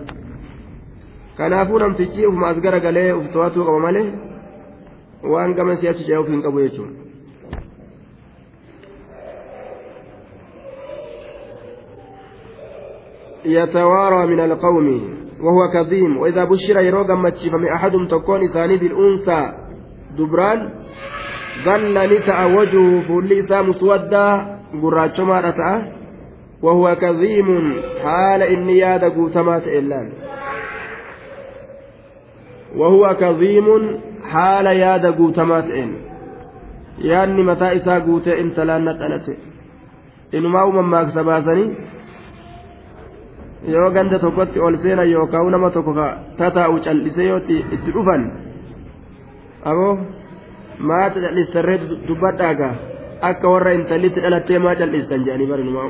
Kanaafuu namtichi ufuma as gara galee uf to'atuu qaba malee waan gama si'achi jedhuuf hin qabu jechuudha. يتوارى من القوم وهو كظيم. وإذا بشر يروى متشفم أحدهم تكون إساني بالأنثى دبران ظل نتأ وجهه فولي إسا مسودا وهو كظيم حال إني ياد قوتمات إلان. وهو كظيم حال ياد قوتمات إن. yaanni mataa isaa guutee intalaan nadhalate inumaa uumammaaf sabaasanii yoo ganda tokkotti ol seenan yookaan nama tokko tataa'u cal'isee yoo itti dhufan aboo maata cal'isarree dubbadhaagaa akka warra intallitti dhalattee maa cal'istan jedhanii barinumaa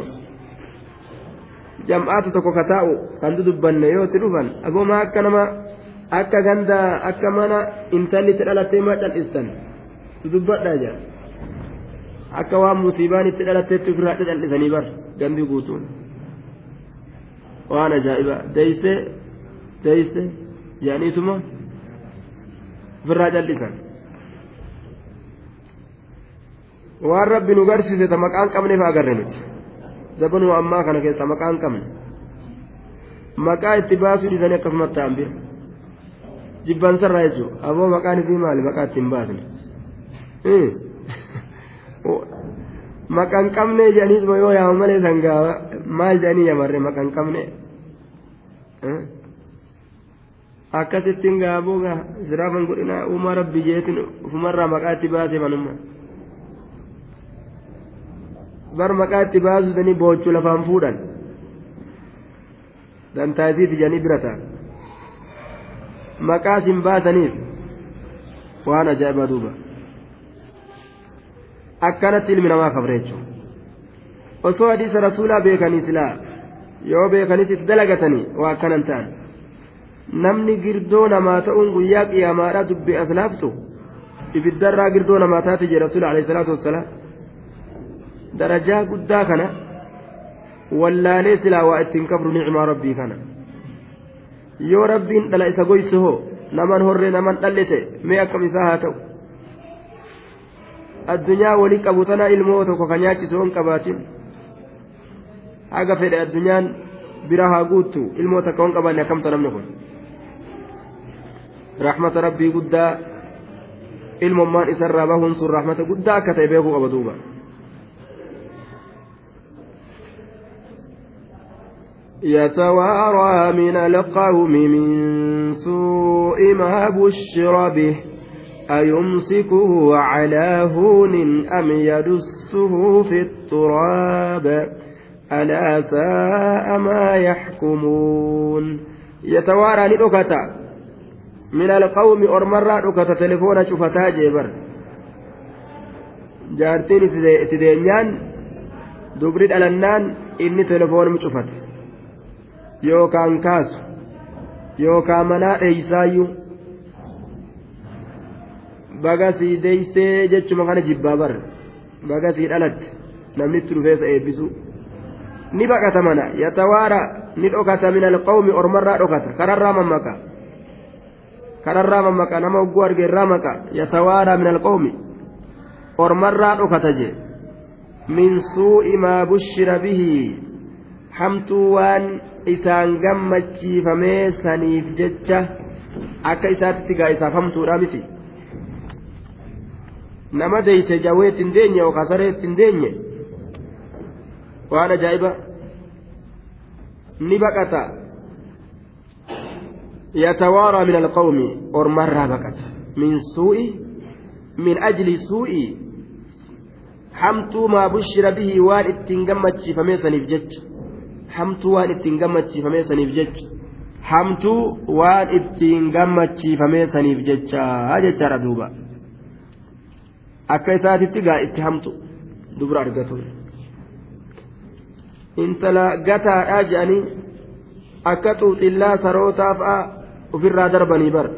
jam'aatu tokko kataa'u kan dudubbanne yoo itti dhufan aboo maa akka nama akka ganda akka mana intallitti dhalattee maa cal'istan dubbadhaa jira akka waan musiibaan itti dhalatteetti ofirraa cal'isanii bar gandi guutuun. Waan ajaa'iba deeyse deeyse jedhaniituma ofirraa callisan waan rabbi nu garsiise ta maqaan qabneef agarre nuti zabanuu ammaa kana keessa maqaan qabne maqaa itti baasuu dhiisanii akkasumatti ta'an bira jibbansarraa jechuudha aboo maqaan isii maali maqaa ittiin baasne maqaan qabne jedhaniituma yoo yaama malee sangaa maal jedhanii yamarre maqaan qabne akkasittiin gaaboo siraafan godhina uumaa rabbi jeetin ufumarraa maqaa itti baase manummaa bar maqaa itti baasutanii boochuu lafaan fuudhan dantaasiiti jedhanii bira ta'a maqaa isin baasaniif waan ajaa'ibaa duuba akkanatti ilmi namaa kabre jechuudha osoo hadiisa rasuulaa beekanii silaa yoo beekanis itti dalagatanii waa akkanan ta'an. Namni girdoo namaa ta'uun guyyaa qiyaamaadhaa dubbii as laaftu ibiddarraa girdoo namaa taate jedhe rasuula alayhi wassalaam. Darajaa guddaa kana wallaalee silaa waa ittiin kabru nicmaa rabbii kana. Yoo rabbiin dhala isa goyse hoo naman horree naman dhallete mee akkam isaa haa ta'u? Addunyaa walii qabu tana ilmoo tokko ka nyaachisu qabaatin haga fedhe addunyaan bira haa guuttu ilmoo takka hin qabaanne akkamta namni kun rahmata rabbii guddaa ilmommaan isarraa bahuun sun rahmata guddaa akka ta'e beekuu qaba duuba يتوارى من القوم من سوء ما بشر به أيمسكه على هون أم يدسه في التراب ألا ساء ما يحكمون يتوارى ندكتا من القوم أرمرا دكتا تلفون شفتا جيبر jaartiin itti deenyaan dubri dhalannaan inni telefoonum cufate yookaan kaasu yookaan manaa dheeysaayyuu bagasii deeysee jechuma kana jibbaa bar bagasii dhalatte namni itti dhufeessa eebbisu ni baqata mana yatawaara ni dhokata min alqawmi ormarraa dhokata kararraa mammaqa kararraa mammaqa nama ogguu argeerraa maqa yatawaara min alqawmi ormarraa dhokata je min suu'i maa bushira bihi hamtuu waan isaan gammachiifamee saniif jecha akka isaatitti gaa isaaf hamtuudha miti nama deeyse jawwee ittiin deenye yookaan saree ittiin deenye waan ajaa'iba ni baqata. Yatawaaraa min alqawmi ormarraa baqata. Min suu'i min ajli suu'i hamtuu maa bushira bihi waan ittiin gammachiifamee saniif jecha. Hamtuu waan ittiin gammachiifamee saniif jecha. Hamtuu waan ittiin gammachiifamee saniif jecha jechaadha duuba. Akka isaatitti gaa itti hamtu dubra argatu intala gataadhaa jedhanii akka xuuxillaa sarootaa fa'a ofirraa darbanii bara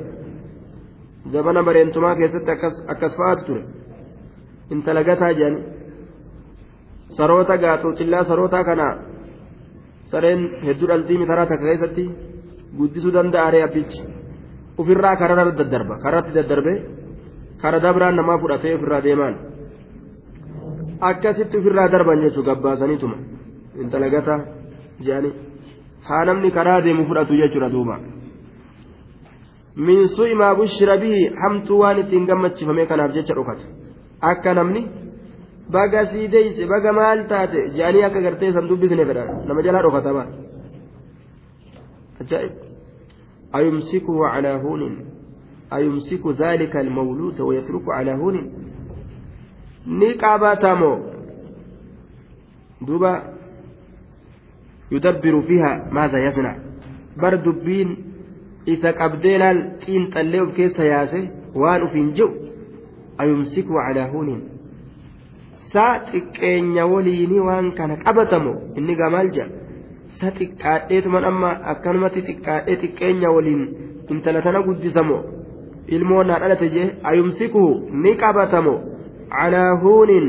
zabana bareentumaa keessatti akkas fa'aatu ture intala gataa jedhanii saroota gaa xuuxillaa sarootaa kanaa sareen hedduu dhaltii mitaraa takka keessatti guddisuu danda'a abbichi ofirraa kararra daddarba karatti daddarbee kara dabraan namaa fudhatee ofirraa deemaan akkasitti ofirraa darban jechuun gabbaasaniituma namni karaa deemu fudhatu jechuudha duuba min su'i maa bushira bihi hamtuu waan ittiin gammachiifame kanaaf jecha dhokata akka namni baga sii deeyse baga maal taate jedhanii akka gartee san dubbisne fedha nama jalaa dhokata bara ajaa'ib ayumsikuhu calaa huunin ayumsiku ذلك المولود ويترك على هون ni qabatamo duba يدبر فيها ماذا يصنع بر دبين إذا قبدينا إن تليو كيس ياسي وان فين جو أيمسكه على هون saa xiqqeenya waliini waan kana qabatamu inni gamaalja sa xiqqaadheetuman amma akkanumatti xiqqaadhee xiqqeenya waliin intala tana guddisamo ilmoo naa dhalate jee ayumsikuhu ni qabatamo calaa huunin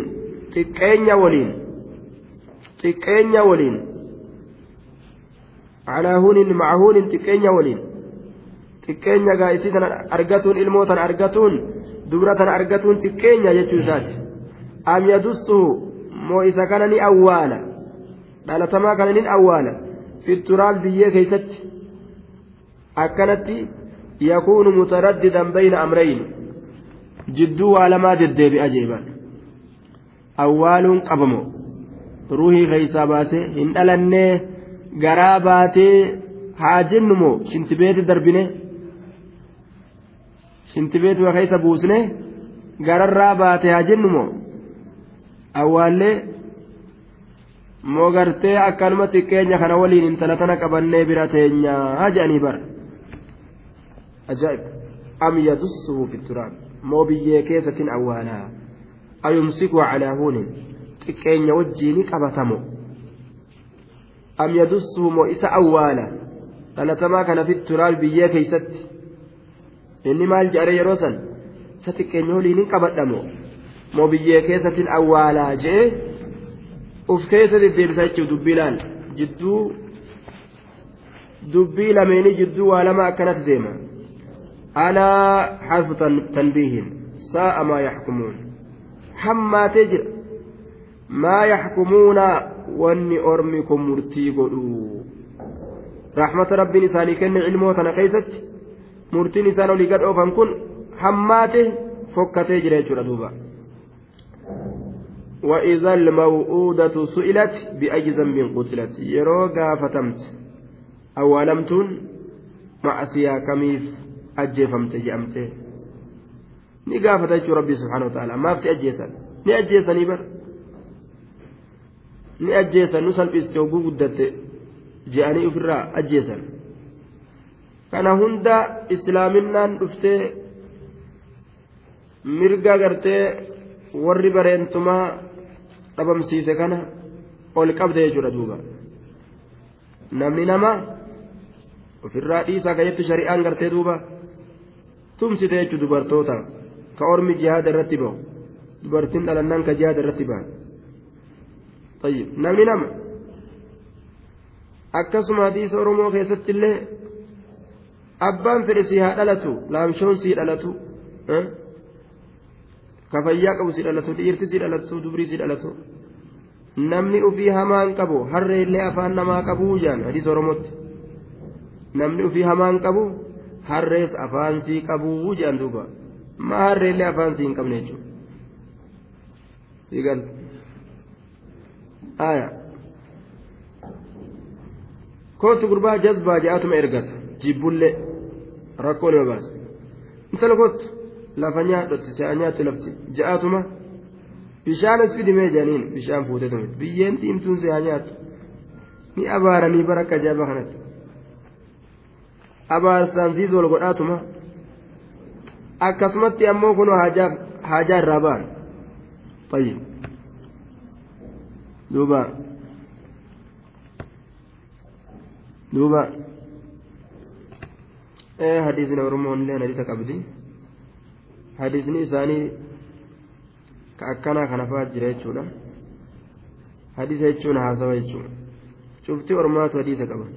xiqqeenya waliin xiqqeenya waliin calaa huunin maca huunin xiqqeenya waliin. Xiqqeenya gaa isii tana argatuun ilmoo tana argatuun dubra tana argatuun xiqqeenya jechuu isaati. Am yadussuhu moo isa kana ni awwaala? Dhalatamaa kana ni awwaala? Fitturaal biyyee keeysatti akkanatti yakuunu mutaraddidan bayna amrayn jidduu waa lamaa deddeebi'a jeeban. Awwaaluun qabamo. Ruuhii keeysaa baasee hin dhalannee garaa baatee haa jennu moo shintibeeti darbine shintibeetuma keeysa buusne gararraa baate haa jennu moo awwaallee moo gartee akkanuma xiqqeenya kana waliin intala tana qabannee bira teenyaa jedhanii bara ajaa'ib am yadussuhu fi turaab moo biyyee keessatiin awwaalaa ayumsiku calaa huunin xiqqeenya wajjiini qabatamo am yadussuhu moo isa awwaala. Dhalatamaa kana fi turaab biyyee keeysatti. Inni maal jedhare yeroo san? Isa xiqqeenya waliin hin qabadhamo moo? Biyyee keessatiin awwaalaa jee? Uf keessa deddeebisa jechuun dubbii laal? Jidduu dubbii lameenii jidduu waa lama akkanatti deema. Alaa harfu tanbiihin. Saa'a maa yaxkumuun. Hammaatee jira. Maa yaxkumuuna wanni ormi kun murtii godhu rahmata rabbiin isaanii kenne ilmoo tana keessatti murtiin isaan olii gad oofan kun hammaate fokkatee jira jechuudha duuba. وإذا الموءودة سئلت بأي ذنب قتلت يرو قافتمت أولمتون مع كميف أجفمت جأمت gaafata jechuu rabbii subhaanahu wa ta'ala maaf si ajjeesan ni ajjeesan nu salphiste hogguu guddatte je'anii ofirraa ajjeesan kana hunda islaaminaan dhuftee mirga gartee warri bareentumaa dhabamsiise kana ol qabde jechuudha duuba namni nama ofirraa dhiisaa kajettu shari'aan gartee duuba tumsite jechuudha dubartoota ka ormi jihaada irratti bahu dubartiin dhalannaan ka jihaada irratti bahan namni nama akkasuma hadiisa oromoo keessatti illee abbaan fedhe si haa dhalatu laamshoon si dhalatu ka fayyaa qabu si dhalatu dhiirti si dhalatu dubrii si dhalatu namni ufii hamaan qabu harree illee afaan namaa qabuu jaan hadiisa oromootti namni ufii hamaan qabu harrees afaansii qabuu jedhan duuba maa harreellee afaansii hin qabne jechuudha je'atuma ergata jibbullee rakkoo nama baasa intala kootu lafa nyaadhotti si'a nyaatti lafti je'atuma bishaanas fidimee jedhaniin bishaan fuutee tume biyyeen diimtuun si'a nyaattu ni abaaranii bara akka ajaa'iba kanatti abaarsaan fiis wal godhaatuma akkasumatti ammoo kun haajaa irraa ba'an طيب دوبا دوبا إيه حديثنا ورمون لنا حديث قبدي حديثني إساني كأكنا خنفات جرى يجونا حديث يجونا هذا يجونا شفتي ورمات حديث قبل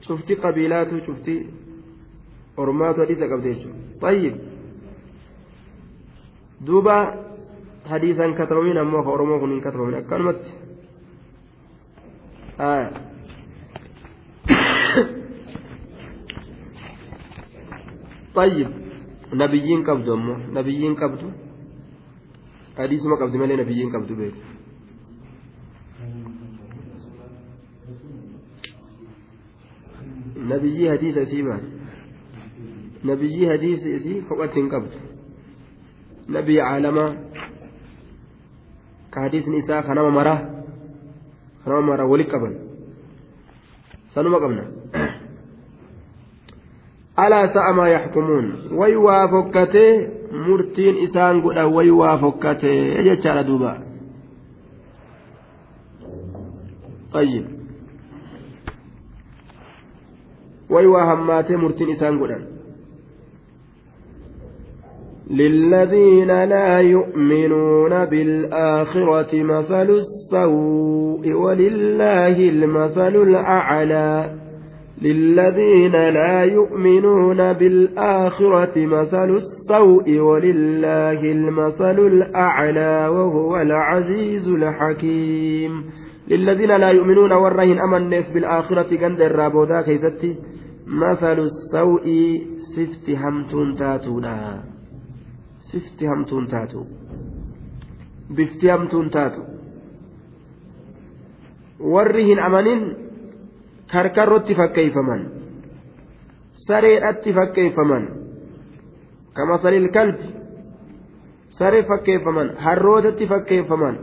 شفتي قبيلات شفتي ورمات حديث قبل يجونا طيب دوبا hadiisan katabamin ammoo ka oromoo kun hin katabamin akkanumatti. طيب نبيين قبضوا أمه نبيين قبضوا حديث ما قبضوا مالي نبيين قبضوا بيت نبيي حديث أسيبا نبيي حديث أسي فقط قبض نبي عالما kanama maraa kanama maraa walitti qaban sanuma qabna alaa sa'a maa yaxkumuun way waa fokkatee murtiin isaan godhan way waa fokkatee jechaadha duuba طيب waa hammaatee murtiin isaan godhan للذين لا يؤمنون بالآخرة مثل السوء ولله المثل الأعلى. للذين لا يؤمنون بالآخرة مثل السوء ولله المثل الأعلى وهو العزيز الحكيم. للذين لا يؤمنون ورهن أمن بالآخرة قند الرابودا كيستي. مثل السوء سفت همتون sifti hamtuun taatu bifti hamtuun taatu warri hin amanin karkarrotti fakkeeyfaman sareedhatti fakkeeyfaman kama salil kalbi. Saree fakkeeffaman. Harrootatti fakkeeffaman.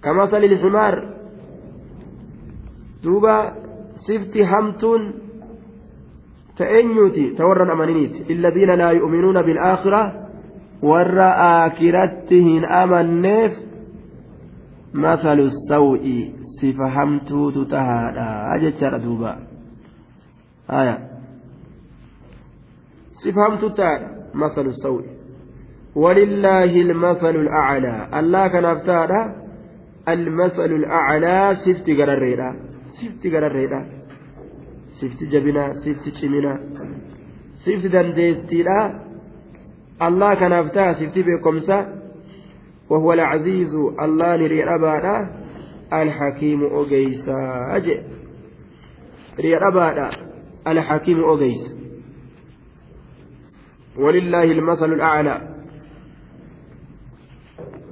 Kama salil himaar. Duuba sifti hamtuun illadiina laa yu'minuuna bilaakhira warra aakiratti hin amanneef masalu saw'i sifa hamtuutu tahaadha jechaadha duuba haya sifa hamtuu tahaadha masalu saw'i ولله المثل الأعلى الله كان أفتادا المثل الأعلى سفت قرريدا سفت قرريدا sifti jabinaa sifti ciminaa sifti dandeettiidha. Allah kanaaf ta'a sifti beekomsa وهو العزيز الله نريربادا الحكيم أوجيسا أجي ريربادا الحكيم أوجيس ولله المثل الأعلى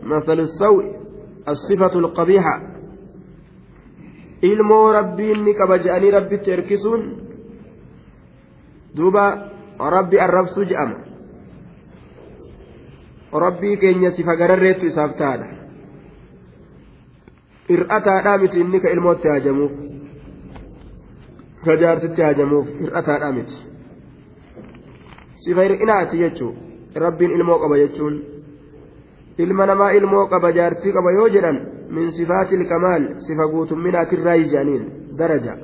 مثل السوء الصفة القبيحة ilmoo rabbiin ni qaba je'anii rabbitti erkisuun duuba rabbi arrabsuu je'ama. Rabbii keenya sifa gararreettu isaaf taadha hir'ataadhaa miti inni ka ilmootti haajamuuf. Ka jaartitti haajamuuf hir'ataadhaa miti. Sifa hir'inaati jechuu rabbiin ilmoo qaba jechuun ilma namaa ilmoo qaba jaartii qaba yoo jedhan من صفات الكمال صفة من الراي جانين درجة.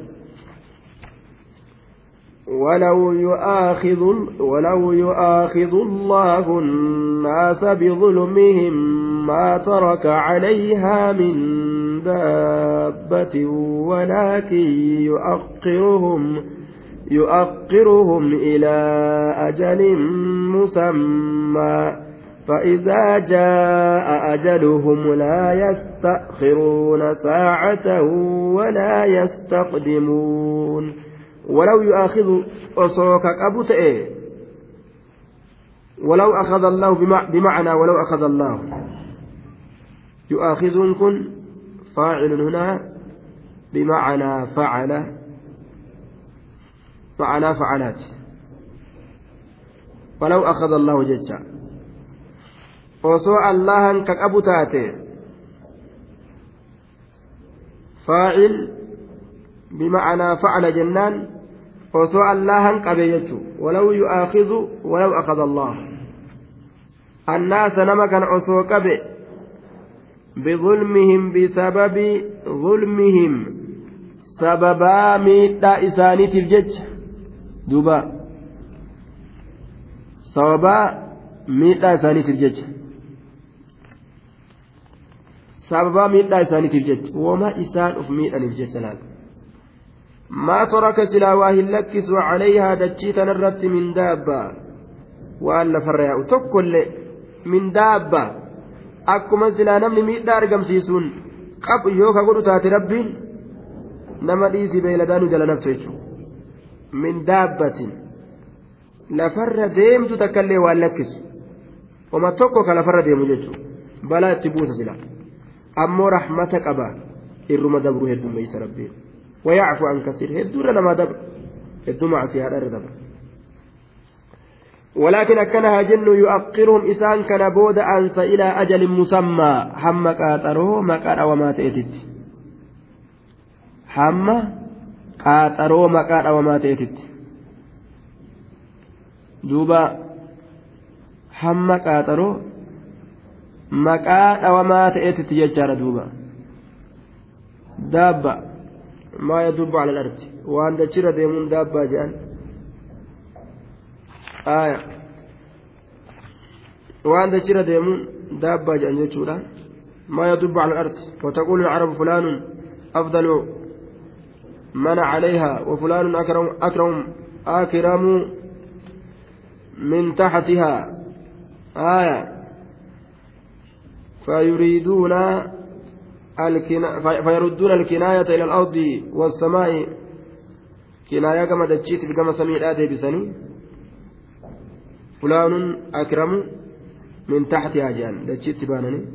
ولو يؤاخذ ولو يؤاخذ الله الناس بظلمهم ما ترك عليها من دابة ولكن يؤخرهم يؤخرهم إلى أجل مسمى. فإذا جاء أجلهم لا يستأخرون ساعة ولا يستقدمون. ولو يؤاخذ أصوك أبو تأي ولو أخذ الله بمعنى ولو أخذ الله. يؤاخذكم فاعل هنا بمعنى فعل فعلا فعلات. ولو أخذ الله ججا وسوء الله كأبو تاتي فاعل بمعنى فعل جنان وسوء الله كبيجو ولو يؤاخذ ولو أخذ الله الناس نما كان أسوء كبي بظلمهم بسبب ظلمهم سببا ميتا إساني تلجج duuba. Sababaa miidhaa isaaniitiif jecha. sababaa miidhaa isaaniitiif jecha wama isaan uf miidhaniif jecha laal? Maa toraka silaa waa hin lakkisu calayhaa dachii tanarratti min daabbaa waan lafarra yaa'u tokkollee min daabba akkuma silaa namni miidhaa argamsiisuun qabu yoo ka godhu taate rabbiin nama dhiisii beeladaanu jala naftu jechuudha. Min daabbatin lafarra deemtu takka illee waan lakkisu. Oma tokko ka lafarra deemu jechuudha. Balaa itti buusa silaa. Ammoo rahmata qaba irruma dabru heddummeeysa rabbiin ويعفو عن كثير هدور لما دبر هدو مع سيادة دبر. ولكن أكنها جن يؤخرهم إسان كان بود أنس إلى أجل مسمى. هم قاترو مقار وما تأتت هم qaaxaroo maqaa dhawamaa ta'etitti duuba hamma qaaxaroo maqaa dhawamaa ta'etitti jechaadha duuba daabba maa yadubbu ala alardi waan dachirra deemuun daabbaa jedhan aya waan dachirra deemuun daabbaa jedhan jechuudha maa yadubbu ala alardi وتقول العرب فلان أفضل من عليها وفلان أكرم أكرم أكرم من تحتها آية فيريدون الكنا فيردون الكناية إلى الأرض والسماء. كناية كما دجيت بكما سميع آدي بسني. فلان أكرم من تحتها جان دجيت بانني.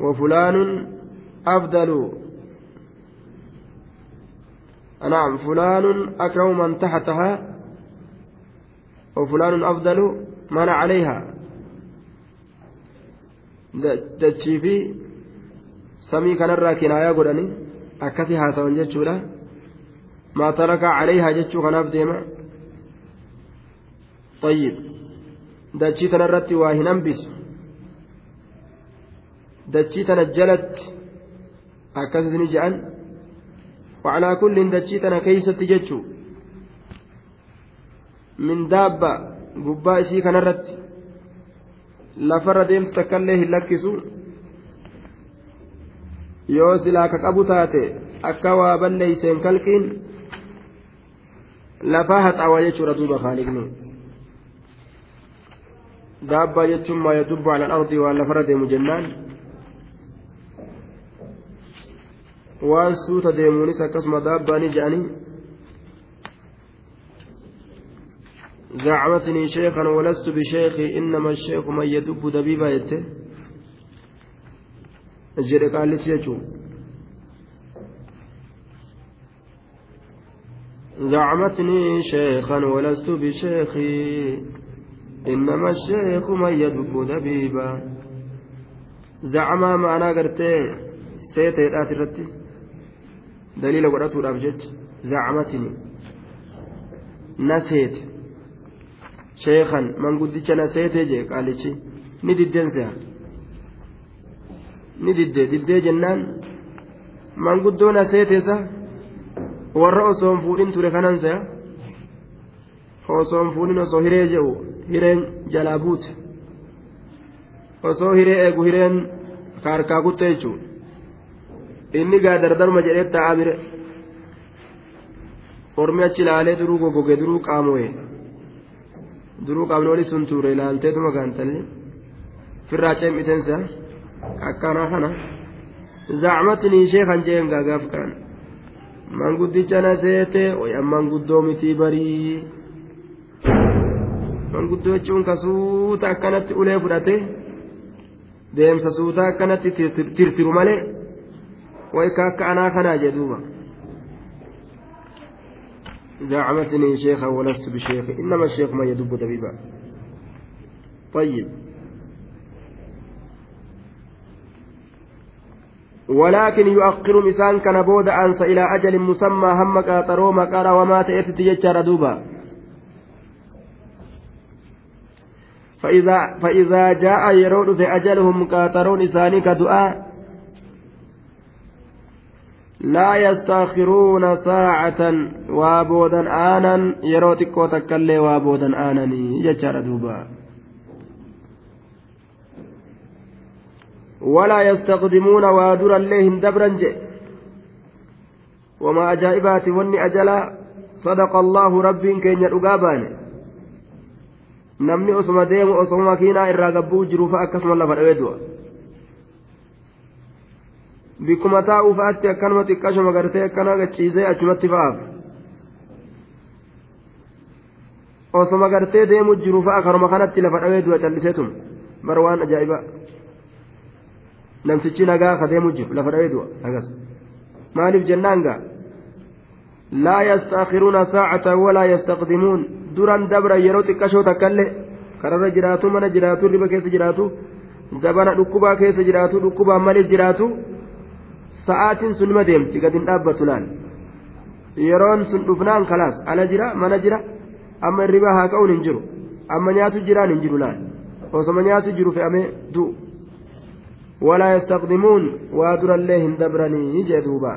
وفلان أفضل. نعم فلان أكرم من تحتها. وفلان أفضل من عليها. dachii fi samii kanarraa kinaayaa godhanii akkasii haasawan jechuudha. Maa tarakaa caleeyhaa jechuu kanaaf deema. Ayyib dachii tanarratti waa hin hambisu. Dachii tana jalatti akkas isini je'an. Wacalaa kulliin dachii tana keeysatti jechuu. Min daabba gubbaa isii kanarratti lafarra deemtu takkaallee hin lakkisu. Yoo silaa ka qabu taate akka waa balleeyseen kalqiin lafaa haxaawaa jechuudha duuba khaalikni daabbaa jechuun maa yadubbu ala ardii waan lafarra deemu jennaan. Waan suuta deemuunis akkasuma daabbaa ni je'anii زعمتني شيخا ولست بشيخي إنما الشيخ من يدب دبيبا يته قال لي زعمتني شيخا ولست بشيخي إنما الشيخ من يدب دبيبا. زعما معنا قرتي سيتي الآتي daliila godhatuudhaaf jecha zacmatini naseete sheekan manguddicha naseetee jee qaalichi ni diddeen se'a ni diddee diddee jennaan manguddoo naseeteesa warra osoon fuudhin ture kanan se'a osoon fuudhin osoo hiree je'u hireen jalaa buute osoo hiree eegu hireen kaarkaa kutte jechuudha inni gaa dardaruma jedhee taa'aa bire ormi achi ilaalee duruu gogoge duruu qaamoye duruu qaamni oli sun tuure ilaalteetuma gaantalli firraa ceemitensa akkanaa kana zacmatnii sheekan jeen gaagaaf kaan manguddicha na seete wayaan manguddoo mitii barii manguddoo jechuun ka suuta akkanatti ulee fudhate deemsa suuta akkanatti tirtiru malee way ka akka anaa kanaa jedhuuba زعمتني شيخا ولست بشيخ إنما الشيخ من يدب دبيبا. طيب. ولكن يؤخر مسان كان بود أنس إلى أجل مسمى هم قاطرو مقارا وما تأتي يجار دوبا فإذا, فإذا جاء يرود أجلهم قاطرون إساني كدعاء لا يستأخرون ساعة وابودا آنا يروتك وتكلي وابودا آنني يجار دوبا. ولا يستقدمون وادر الليهم دبرا جئ وما أجائبات وني أجلا صدق الله رب كين يرقابان. osuma makiinaa irraa gabbuu jiru fa'a akkasuma lafa dhawee du'a bikkuma taa'uu fa'aatti akkanuma xiqqashuma gartee akkana gachiisee achumatti fa'aaf osuma gartee deemu jiru fa'a karuma kanatti lafa dhawee du'a calliseetum bar waan ajaa'ibaa namtichi nagaa ka deemu jiru lafa dhawee du'a agas maaliif jennaan gaa laa yastaakiruuna saacatan walaa yastaqdimuun duran dabra yeroo xiqqashoo takkaillee kararra jiraatu mana jiraatu riba keessa jiraatu zabana dhukkubaa keessa jiraatu dhukkubaan maliif jiraatu sa'aatiin sun nima deemti gad hin dhaabbatu laal yeroon sun dhufnaan kalaas ala jira mana jira amma riba haa ka'uun hin jiru amma nyaatu jiraan hin jiru laal osoma nyaatu jiru fe'amee du'u ولا يستقدمون وادر الله دبرني جدوبا